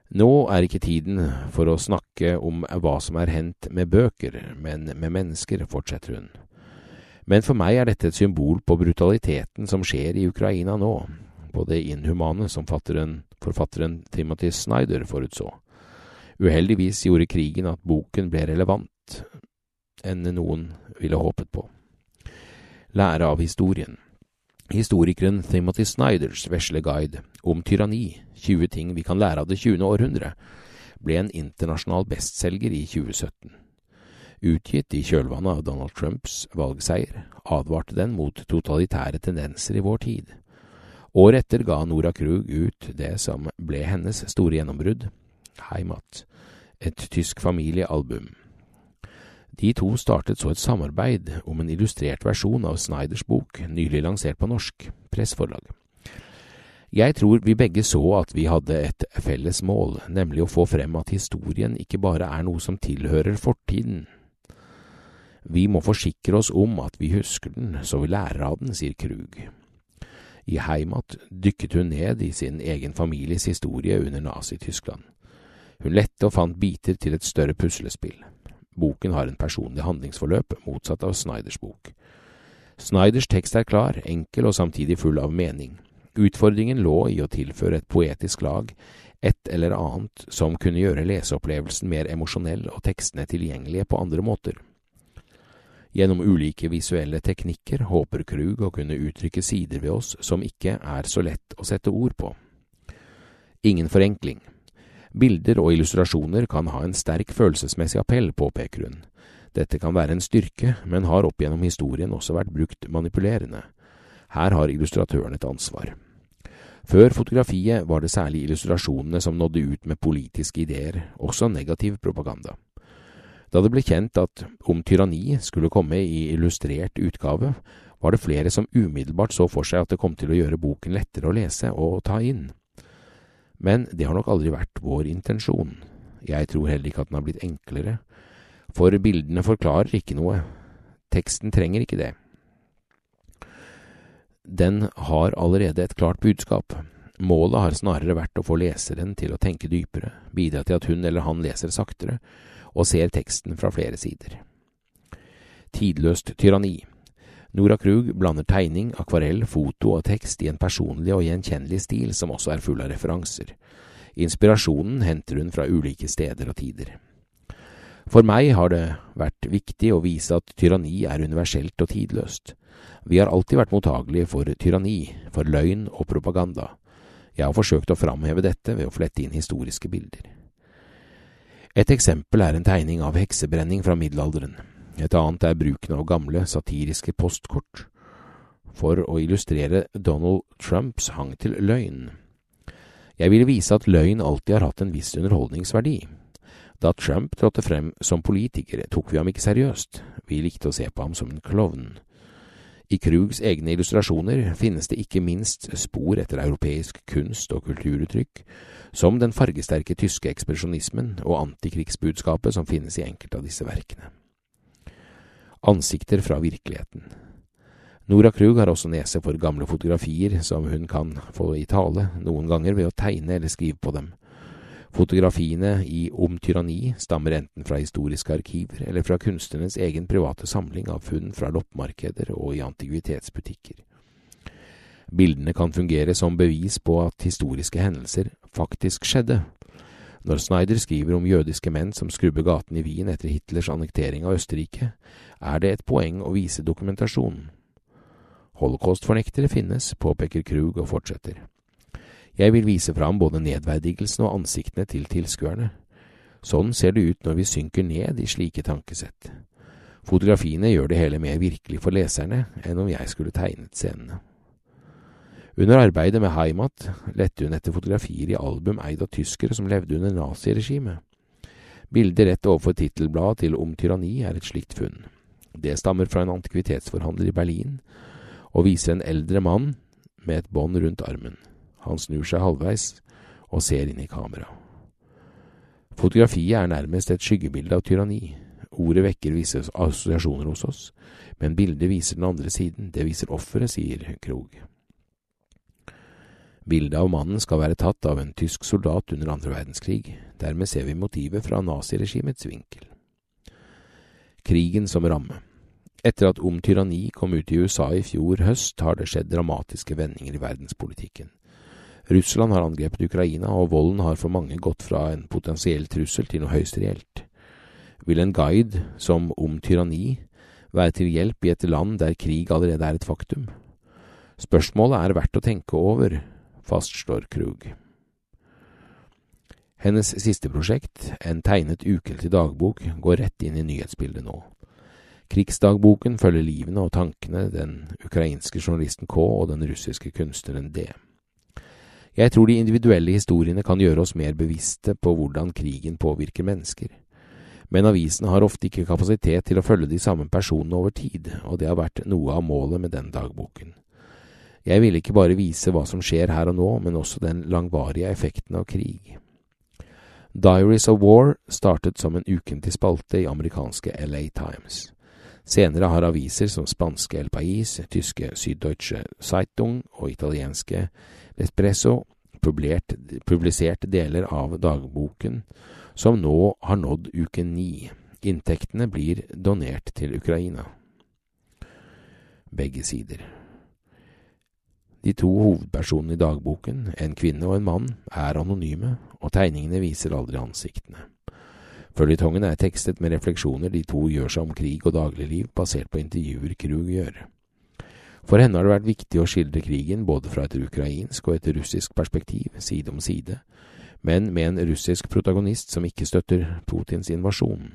Nå er ikke tiden for å snakke om hva som er hendt med bøker, men med mennesker, fortsetter hun. Men for meg er dette et symbol på brutaliteten som skjer i Ukraina nå, på det inhumane som forfatteren, forfatteren Timothy Snyder forutså. Uheldigvis gjorde krigen at boken ble relevant enn noen ville håpet på. Lære av historien. Historikeren Timothy Snyders vesle guide om tyranni, 20 ting vi kan lære av det 20. århundre, ble en internasjonal bestselger i 2017 utgitt i kjølvannet av Donald Trumps valgseier, advarte den mot totalitære tendenser i vår tid. Året etter ga Nora Krug ut det som ble hennes store gjennombrudd, Heimat, et tysk familiealbum. De to startet så et samarbeid om en illustrert versjon av Snyders bok, nylig lansert på norsk, Pressforlag. Jeg tror vi begge så at vi hadde et felles mål, nemlig å få frem at historien ikke bare er noe som tilhører fortiden, vi må forsikre oss om at vi husker den, så vi lærer av den, sier Krug. I Heimat dykket hun ned i sin egen families historie under Nazi-Tyskland. Hun lette og fant biter til et større puslespill. Boken har en personlig handlingsforløp, motsatt av Snyders bok. Snyders tekst er klar, enkel og samtidig full av mening. Utfordringen lå i å tilføre et poetisk lag, et eller annet som kunne gjøre leseopplevelsen mer emosjonell og tekstene tilgjengelige på andre måter. Gjennom ulike visuelle teknikker håper Krug å kunne uttrykke sider ved oss som ikke er så lett å sette ord på. Ingen forenkling. Bilder og illustrasjoner kan ha en sterk følelsesmessig appell, påpeker hun. Dette kan være en styrke, men har opp gjennom historien også vært brukt manipulerende. Her har illustratøren et ansvar. Før fotografiet var det særlig illustrasjonene som nådde ut med politiske ideer, også negativ propaganda. Da det ble kjent at Om tyranni skulle komme i illustrert utgave, var det flere som umiddelbart så for seg at det kom til å gjøre boken lettere å lese og ta inn. Men det har nok aldri vært vår intensjon. Jeg tror heller ikke at den har blitt enklere, for bildene forklarer ikke noe. Teksten trenger ikke det. Den har allerede et klart budskap. Målet har snarere vært å få leseren til å tenke dypere, bidra til at hun eller han leser saktere, og ser teksten fra flere sider. Tidløst tyranni. Nora Krug blander tegning, akvarell, foto og tekst i en personlig og gjenkjennelig stil som også er full av referanser. Inspirasjonen henter hun fra ulike steder og tider. For meg har det vært viktig å vise at tyranni er universelt og tidløst. Vi har alltid vært mottagelige for tyranni, for løgn og propaganda. Jeg har forsøkt å framheve dette ved å flette inn historiske bilder. Et eksempel er en tegning av heksebrenning fra middelalderen. Et annet er bruken av gamle, satiriske postkort for å illustrere Donald Trumps hang til løgn. Jeg ville vise at løgn alltid har hatt en viss underholdningsverdi. Da Trump trådte frem som politiker, tok vi ham ikke seriøst, vi likte å se på ham som en klovn. I Krugs egne illustrasjoner finnes det ikke minst spor etter europeisk kunst og kulturuttrykk, som den fargesterke tyske ekspresjonismen og antikrigsbudskapet som finnes i enkelte av disse verkene. Ansikter fra virkeligheten. Nora Krug har også nese for gamle fotografier som hun kan få i tale, noen ganger ved å tegne eller skrive på dem. Fotografiene i Om tyranni stammer enten fra historiske arkiver eller fra kunstnerens egen private samling av funn fra loppemarkeder og i antikvitetsbutikker. Bildene kan fungere som bevis på at historiske hendelser faktisk skjedde. Når Snyder skriver om jødiske menn som skrubber gaten i Wien etter Hitlers annektering av Østerrike, er det et poeng å vise dokumentasjonen. Holocaust-fornektere finnes, påpeker Krug og fortsetter. Jeg vil vise fram både nedverdigelsen og ansiktene til tilskuerne. Sånn ser det ut når vi synker ned i slike tankesett. Fotografiene gjør det hele mer virkelig for leserne enn om jeg skulle tegnet scenene. Under arbeidet med Heimat lette hun etter fotografier i album eid av tyskere som levde under naziregimet. Bildet rett overfor tittelbladet til Om tyranni er et slikt funn. Det stammer fra en antikvitetsforhandler i Berlin, og viser en eldre mann med et bånd rundt armen. Han snur seg halvveis og ser inn i kamera. Fotografiet er nærmest et skyggebilde av tyranni. Ordet vekker visse assosiasjoner hos oss, men bildet viser den andre siden, det viser offeret, sier Krog. Bildet av mannen skal være tatt av en tysk soldat under andre verdenskrig, dermed ser vi motivet fra naziregimets vinkel. Krigen som ramme. Etter at Om tyranni kom ut i USA i fjor høst, har det skjedd dramatiske vendinger i verdenspolitikken. Russland har angrepet Ukraina, og volden har for mange gått fra en potensiell trussel til noe høyst reelt. Vil en guide som Om tyranni være til hjelp i et land der krig allerede er et faktum? Spørsmålet er verdt å tenke over, fastslår Krug. Hennes siste prosjekt, en tegnet ukentlig dagbok, går rett inn i nyhetsbildet nå. Krigsdagboken følger livene og tankene den ukrainske journalisten K og den russiske kunstneren D. Jeg tror de individuelle historiene kan gjøre oss mer bevisste på hvordan krigen påvirker mennesker. Men avisene har ofte ikke kapasitet til å følge de samme personene over tid, og det har vært noe av målet med den dagboken. Jeg ville ikke bare vise hva som skjer her og nå, men også den langvarige effekten av krig. Diaries of War startet som en ukentlig spalte i amerikanske LA Times. Senere har aviser som spanske El Pais, tyske Süddeutsche Zeitung og italienske L'espresso publisert deler av dagboken, som nå har nådd uke ni. Inntektene blir donert til Ukraina. Begge sider. De to hovedpersonene i dagboken, en kvinne og en mann, er anonyme, og tegningene viser aldri ansiktene. Føljetongen er tekstet med refleksjoner de to gjør seg om krig og dagligliv, basert på intervjuer Krug gjør. For henne har det vært viktig å skildre krigen både fra et ukrainsk og et russisk perspektiv, side om side, men med en russisk protagonist som ikke støtter Putins invasjon.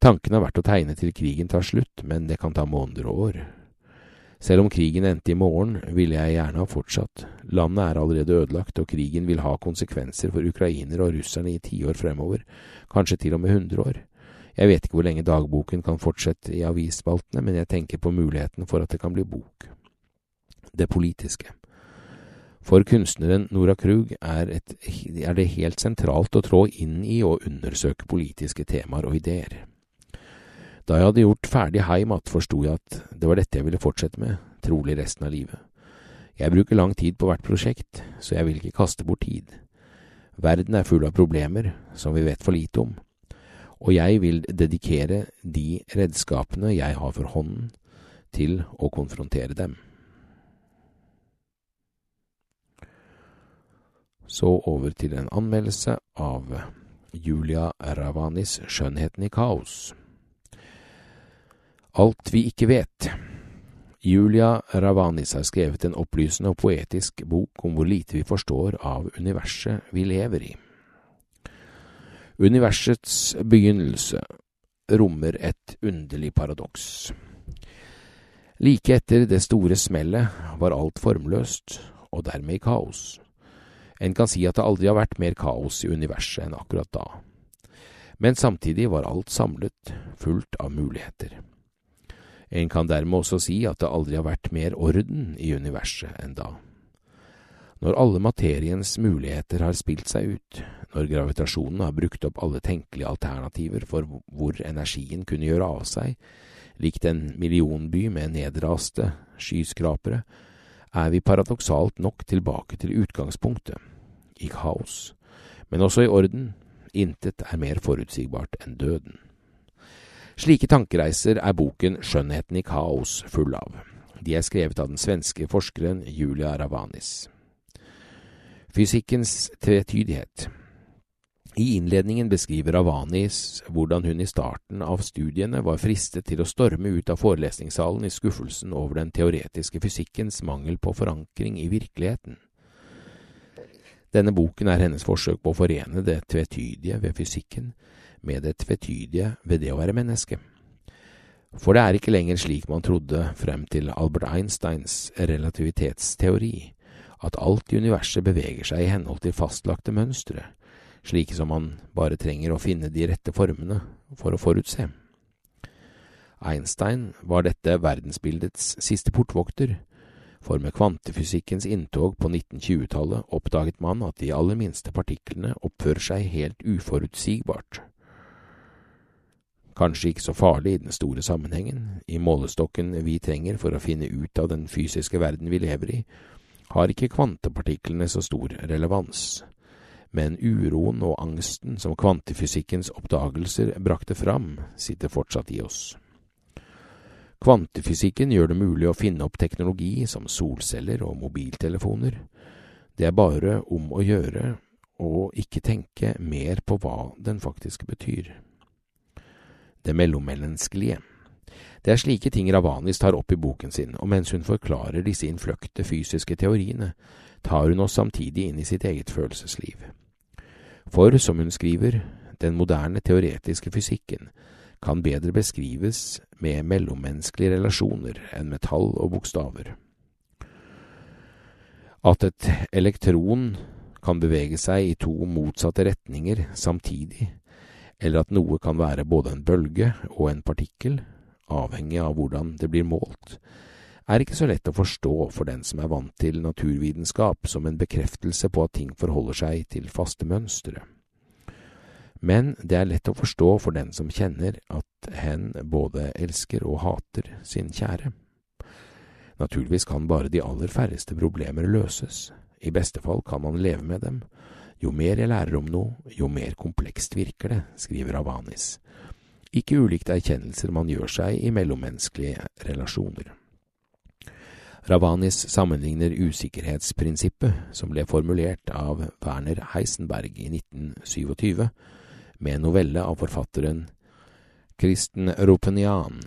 Tanken har vært å tegne til krigen tar slutt, men det kan ta måneder og år. Selv om krigen endte i morgen, ville jeg gjerne ha fortsatt. Landet er allerede ødelagt, og krigen vil ha konsekvenser for ukrainere og russerne i tiår fremover, kanskje til og med hundre år. Jeg vet ikke hvor lenge dagboken kan fortsette i avisspaltene, men jeg tenker på muligheten for at det kan bli bok. Det politiske. For kunstneren Nora Krug er, et, er det helt sentralt å trå inn i og undersøke politiske temaer og ideer. Da jeg hadde gjort ferdig Heimat, forsto jeg at det var dette jeg ville fortsette med, trolig resten av livet. Jeg bruker lang tid på hvert prosjekt, så jeg vil ikke kaste bort tid. Verden er full av problemer som vi vet for lite om, og jeg vil dedikere de redskapene jeg har for hånden, til å konfrontere dem. Så over til en anmeldelse av Julia Ravanis Skjønnheten i kaos. Alt vi ikke vet. Julia Ravanis har skrevet en opplysende og poetisk bok om hvor lite vi forstår av universet vi lever i. Universets begynnelse rommer et underlig paradoks. Like etter det store smellet var alt formløst, og dermed i kaos. En kan si at det aldri har vært mer kaos i universet enn akkurat da. Men samtidig var alt samlet, fullt av muligheter. En kan dermed også si at det aldri har vært mer orden i universet enn da. Når alle materiens muligheter har spilt seg ut, når gravitasjonen har brukt opp alle tenkelige alternativer for hvor energien kunne gjøre av seg, likt en millionby med nedraste skyskrapere, er vi paradoksalt nok tilbake til utgangspunktet, i kaos, men også i orden, intet er mer forutsigbart enn døden. Slike tankereiser er boken Skjønnheten i kaos full av. De er skrevet av den svenske forskeren Julia Ravanis. Fysikkens tvetydighet i innledningen beskriver Ravanis hvordan hun i starten av studiene var fristet til å storme ut av forelesningssalen i skuffelsen over den teoretiske fysikkens mangel på forankring i virkeligheten. Denne boken er hennes forsøk på å forene det tvetydige ved fysikken med det tvetydige ved det å være menneske. For det er ikke lenger slik man trodde frem til Albert Einsteins relativitetsteori, at alt i universet beveger seg i henhold til fastlagte mønstre, slike som man bare trenger å finne de rette formene for å forutse. Einstein var dette verdensbildets siste portvokter, for med kvantefysikkens inntog på 1920-tallet oppdaget man at de aller minste partiklene oppfører seg helt uforutsigbart. Kanskje ikke så farlig i den store sammenhengen, i målestokken vi trenger for å finne ut av den fysiske verden vi lever i, har ikke kvantepartiklene så stor relevans men uroen og angsten som kvantefysikkens oppdagelser brakte fram, sitter fortsatt i oss. Kvantefysikken gjør det mulig å finne opp teknologi som solceller og mobiltelefoner. Det er bare om å gjøre å ikke tenke mer på hva den faktisk betyr. Det mellommenneskelige. Det er slike ting Ravanis tar opp i boken sin, og mens hun forklarer disse innfløkte fysiske teoriene, tar hun oss samtidig inn i sitt eget følelsesliv. For, som hun skriver, den moderne teoretiske fysikken kan bedre beskrives med mellommenneskelige relasjoner enn med tall og bokstaver. At et elektron kan bevege seg i to motsatte retninger samtidig, eller at noe kan være både en bølge og en partikkel, avhengig av hvordan det blir målt, er ikke så lett å forstå for den som er vant til naturvitenskap som en bekreftelse på at ting forholder seg til faste mønstre. Men det er lett å forstå for den som kjenner at hen både elsker og hater sin kjære. Naturligvis kan bare de aller færreste problemer løses, i beste fall kan man leve med dem. Jo mer jeg lærer om noe, jo mer komplekst virker det, skriver Avanis. Ikke ulikt erkjennelser man gjør seg i mellommenneskelige relasjoner. Ravanis sammenligner usikkerhetsprinsippet, som ble formulert av Werner Heisenberg i 1927, med en novelle av forfatteren Kristen Ropenian.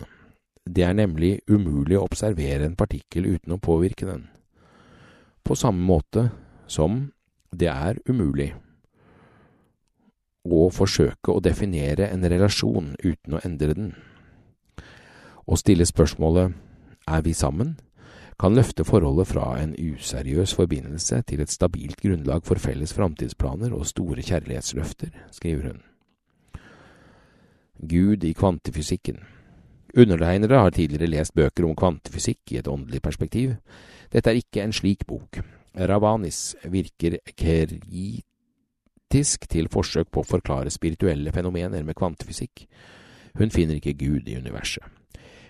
Det er nemlig umulig å observere en partikkel uten å påvirke den, på samme måte som det er umulig å forsøke å definere en relasjon uten å endre den. Å stille spørsmålet er vi sammen? kan løfte forholdet fra en useriøs forbindelse til et stabilt grunnlag for felles framtidsplaner og store kjærlighetsløfter, skriver hun. Gud i kvantefysikken Undertegnere har tidligere lest bøker om kvantefysikk i et åndelig perspektiv. Dette er ikke en slik bok. Ravanis virker kritisk til forsøk på å forklare spirituelle fenomener med kvantefysikk. Hun finner ikke Gud i universet.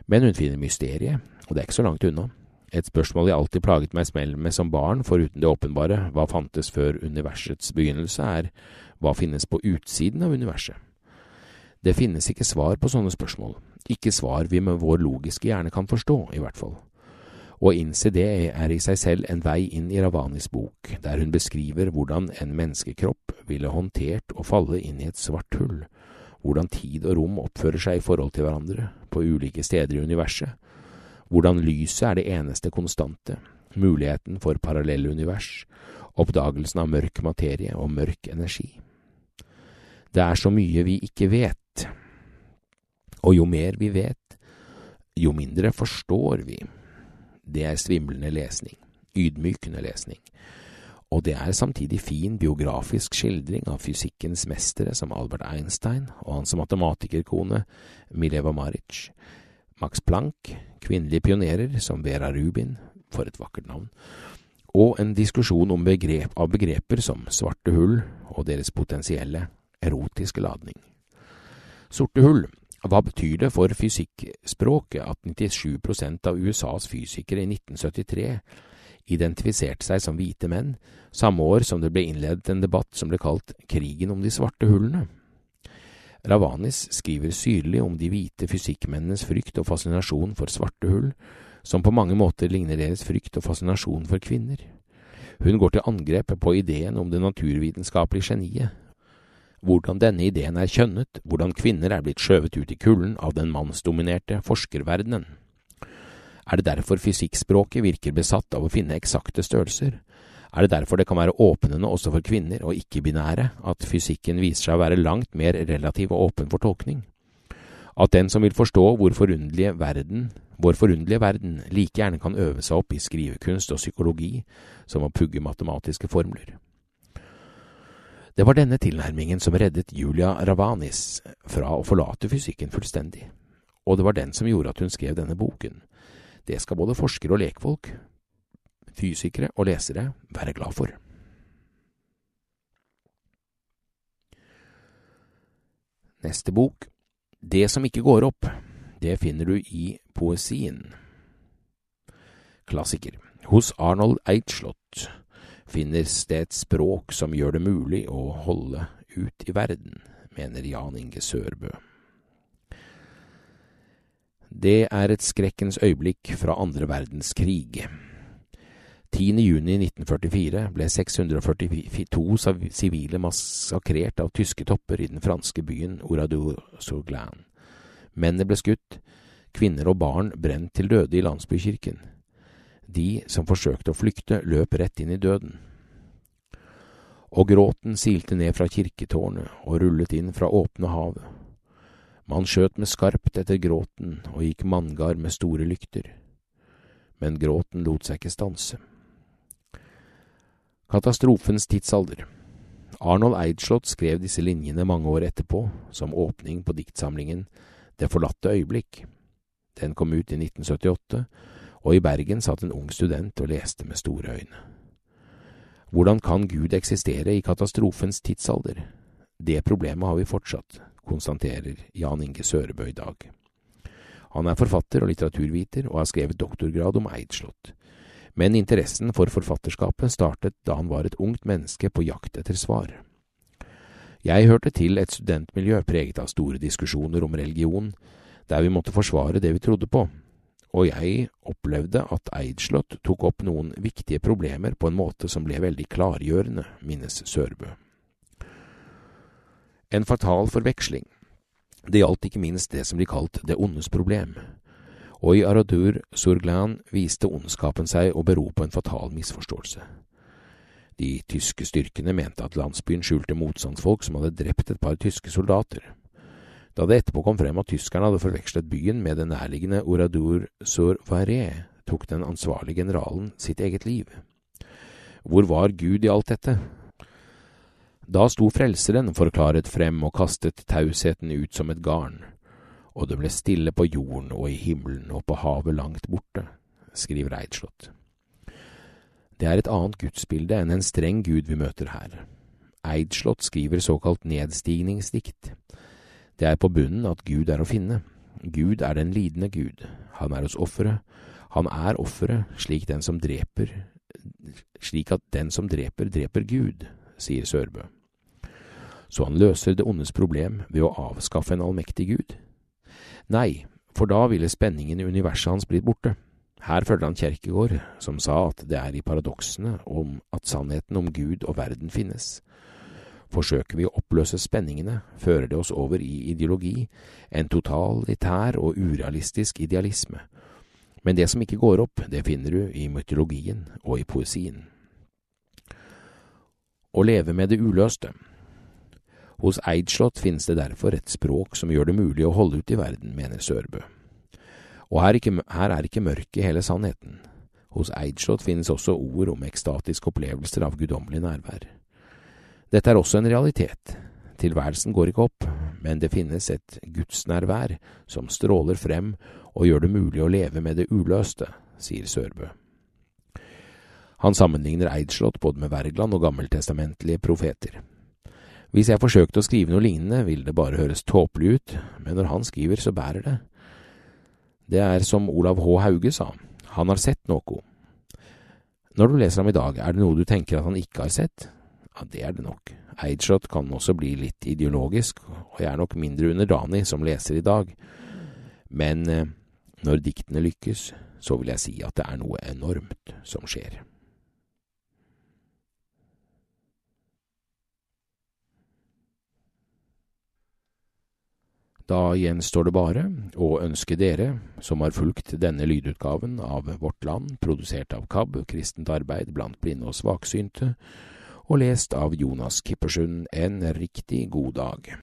Men hun finner mysteriet, og det er ikke så langt unna. Et spørsmål jeg alltid plaget meg smell med som barn, foruten det åpenbare, hva fantes før universets begynnelse, er hva finnes på utsiden av universet? Det finnes ikke svar på sånne spørsmål, ikke svar vi med vår logiske hjerne kan forstå, i hvert fall. Å innse det er i seg selv en vei inn i Ravanis bok, der hun beskriver hvordan en menneskekropp ville håndtert å falle inn i et svart hull, hvordan tid og rom oppfører seg i forhold til hverandre på ulike steder i universet, hvordan lyset er det eneste konstante, muligheten for parallelle univers, oppdagelsen av mørk materie og mørk energi. Det er så mye vi ikke vet, og jo mer vi vet, jo mindre forstår vi. Det er svimlende lesning, ydmykende lesning, og det er samtidig fin biografisk skildring av fysikkens mestere som Albert Einstein og hans matematikerkone Mileva Maric, Max Planck, kvinnelige pionerer som Vera Rubin, for et vakkert navn, og en diskusjon om begrep, av begreper som svarte hull og deres potensielle erotiske ladning. Sorte hull, hva betyr det for fysikkspråket at 97% av USAs fysikere i 1973 identifiserte seg som hvite menn, samme år som det ble innledet en debatt som ble kalt Krigen om de svarte hullene? Ravanis skriver syrlig om de hvite fysikkmennenes frykt og fascinasjon for svarte hull, som på mange måter ligner deres frykt og fascinasjon for kvinner. Hun går til angrep på ideen om det naturvitenskapelige geniet, hvordan denne ideen er kjønnet, hvordan kvinner er blitt skjøvet ut i kulden av den mannsdominerte forskerverdenen. Er det derfor fysikkspråket virker besatt av å finne eksakte størrelser? Er det derfor det kan være åpnende også for kvinner og ikke-binære at fysikken viser seg å være langt mer relativ og åpen for tolkning? At den som vil forstå hvor forunderlige verden, vår forunderlige verden like gjerne kan øve seg opp i skrivekunst og psykologi som å pugge matematiske formler? Det var denne tilnærmingen som reddet Julia Ravanis fra å forlate fysikken fullstendig, og det var den som gjorde at hun skrev denne boken. Det skal både forskere og lekfolk, fysikere og lesere være glad for. Neste bok, Det som ikke går opp, det finner du i poesien. Klassiker. Hos Arnold Eichslott finnes det et språk som gjør det mulig å holde ut i verden, mener Jan Inge Sørbø. Det er et skrekkens øyeblikk fra andre verdenskrig. 10. juni 1944 ble 642 sivile massakrert av tyske topper i den franske byen Oradour-sur-Glane. Mennene ble skutt, kvinner og barn brent til døde i landsbykirken. De som forsøkte å flykte, løp rett inn i døden. Og gråten silte ned fra kirketårnet og rullet inn fra åpne havet. Man skjøt med skarpt etter gråten og gikk manngard med store lykter. Men gråten lot seg ikke stanse. Katastrofens tidsalder Arnold Eidslott skrev disse linjene mange år etterpå, som åpning på diktsamlingen Det forlatte øyeblikk. Den kom ut i 1978 og i Bergen satt en ung student og leste med store øyne. Hvordan kan Gud eksistere i katastrofens tidsalder? Det problemet har vi fortsatt, konstaterer Jan Inge Sørebø i dag. Han er forfatter og litteraturviter og har skrevet doktorgrad om Eidslott. Men interessen for forfatterskapet startet da han var et ungt menneske på jakt etter svar. Jeg hørte til et studentmiljø preget av store diskusjoner om religion, der vi måtte forsvare det vi trodde på, og jeg opplevde at Eidslott tok opp noen viktige problemer på en måte som ble veldig klargjørende, minnes Sørbø. En fatal forveksling. Det gjaldt ikke minst det som blir kalt det ondes problem, og i Aradur Surglan viste ondskapen seg å bero på en fatal misforståelse. De tyske styrkene mente at landsbyen skjulte motstandsfolk som hadde drept et par tyske soldater. Da det etterpå kom frem at tyskerne hadde forvekslet byen med den nærliggende Oradour sur Varé, tok den ansvarlige generalen sitt eget liv. Hvor var Gud i alt dette? Da sto Frelseren forklaret frem og kastet tausheten ut som et garn, og det ble stille på jorden og i himmelen og på havet langt borte, skriver Eidslott. Det er et annet gudsbilde enn en streng gud vi møter her. Eidslott skriver såkalt nedstigningsdikt. Det er på bunnen at Gud er å finne. Gud er den lidende Gud. Han er hos offeret. Han er offeret slik den som dreper slik at den som dreper, dreper Gud, sier Sørbø. Så han løser det ondes problem ved å avskaffe en allmektig Gud? Nei, for da ville spenningen i universet hans blitt borte. Her følger han Kjerkegård, som sa at det er i paradoksene om at sannheten om Gud og verden finnes. Forsøker vi å oppløse spenningene, fører det oss over i ideologi, en totalitær og urealistisk idealisme. Men det som ikke går opp, det finner du i mytologien og i poesien. Å leve med det uløste. Hos Eidslott finnes det derfor et språk som gjør det mulig å holde ut i verden, mener Sørbø. Og her, ikke, her er ikke mørket hele sannheten. Hos Eidslott finnes også ord om ekstatiske opplevelser av guddommelig nærvær. Dette er også en realitet. Tilværelsen går ikke opp, men det finnes et gudsnærvær som stråler frem og gjør det mulig å leve med det uløste, sier Sørbø. Han sammenligner Eidslott både med Wergeland og gammeltestamentlige profeter. Hvis jeg forsøkte å skrive noe lignende, ville det bare høres tåpelig ut, men når han skriver, så bærer det. Det er som Olav H. Hauge sa, han har sett noe. Når du leser ham i dag, er det noe du tenker at han ikke har sett? Ja, det er det nok. Eidshot kan også bli litt ideologisk, og jeg er nok mindre underdanig som leser i dag. Men eh, når diktene lykkes, så vil jeg si at det er noe enormt som skjer. Da gjenstår det bare å ønske dere, som har fulgt denne lydutgaven av Vårt Land, produsert av KAB, Kristent arbeid blant blinde og svaksynte, og lest av Jonas Kippersund, en riktig god dag.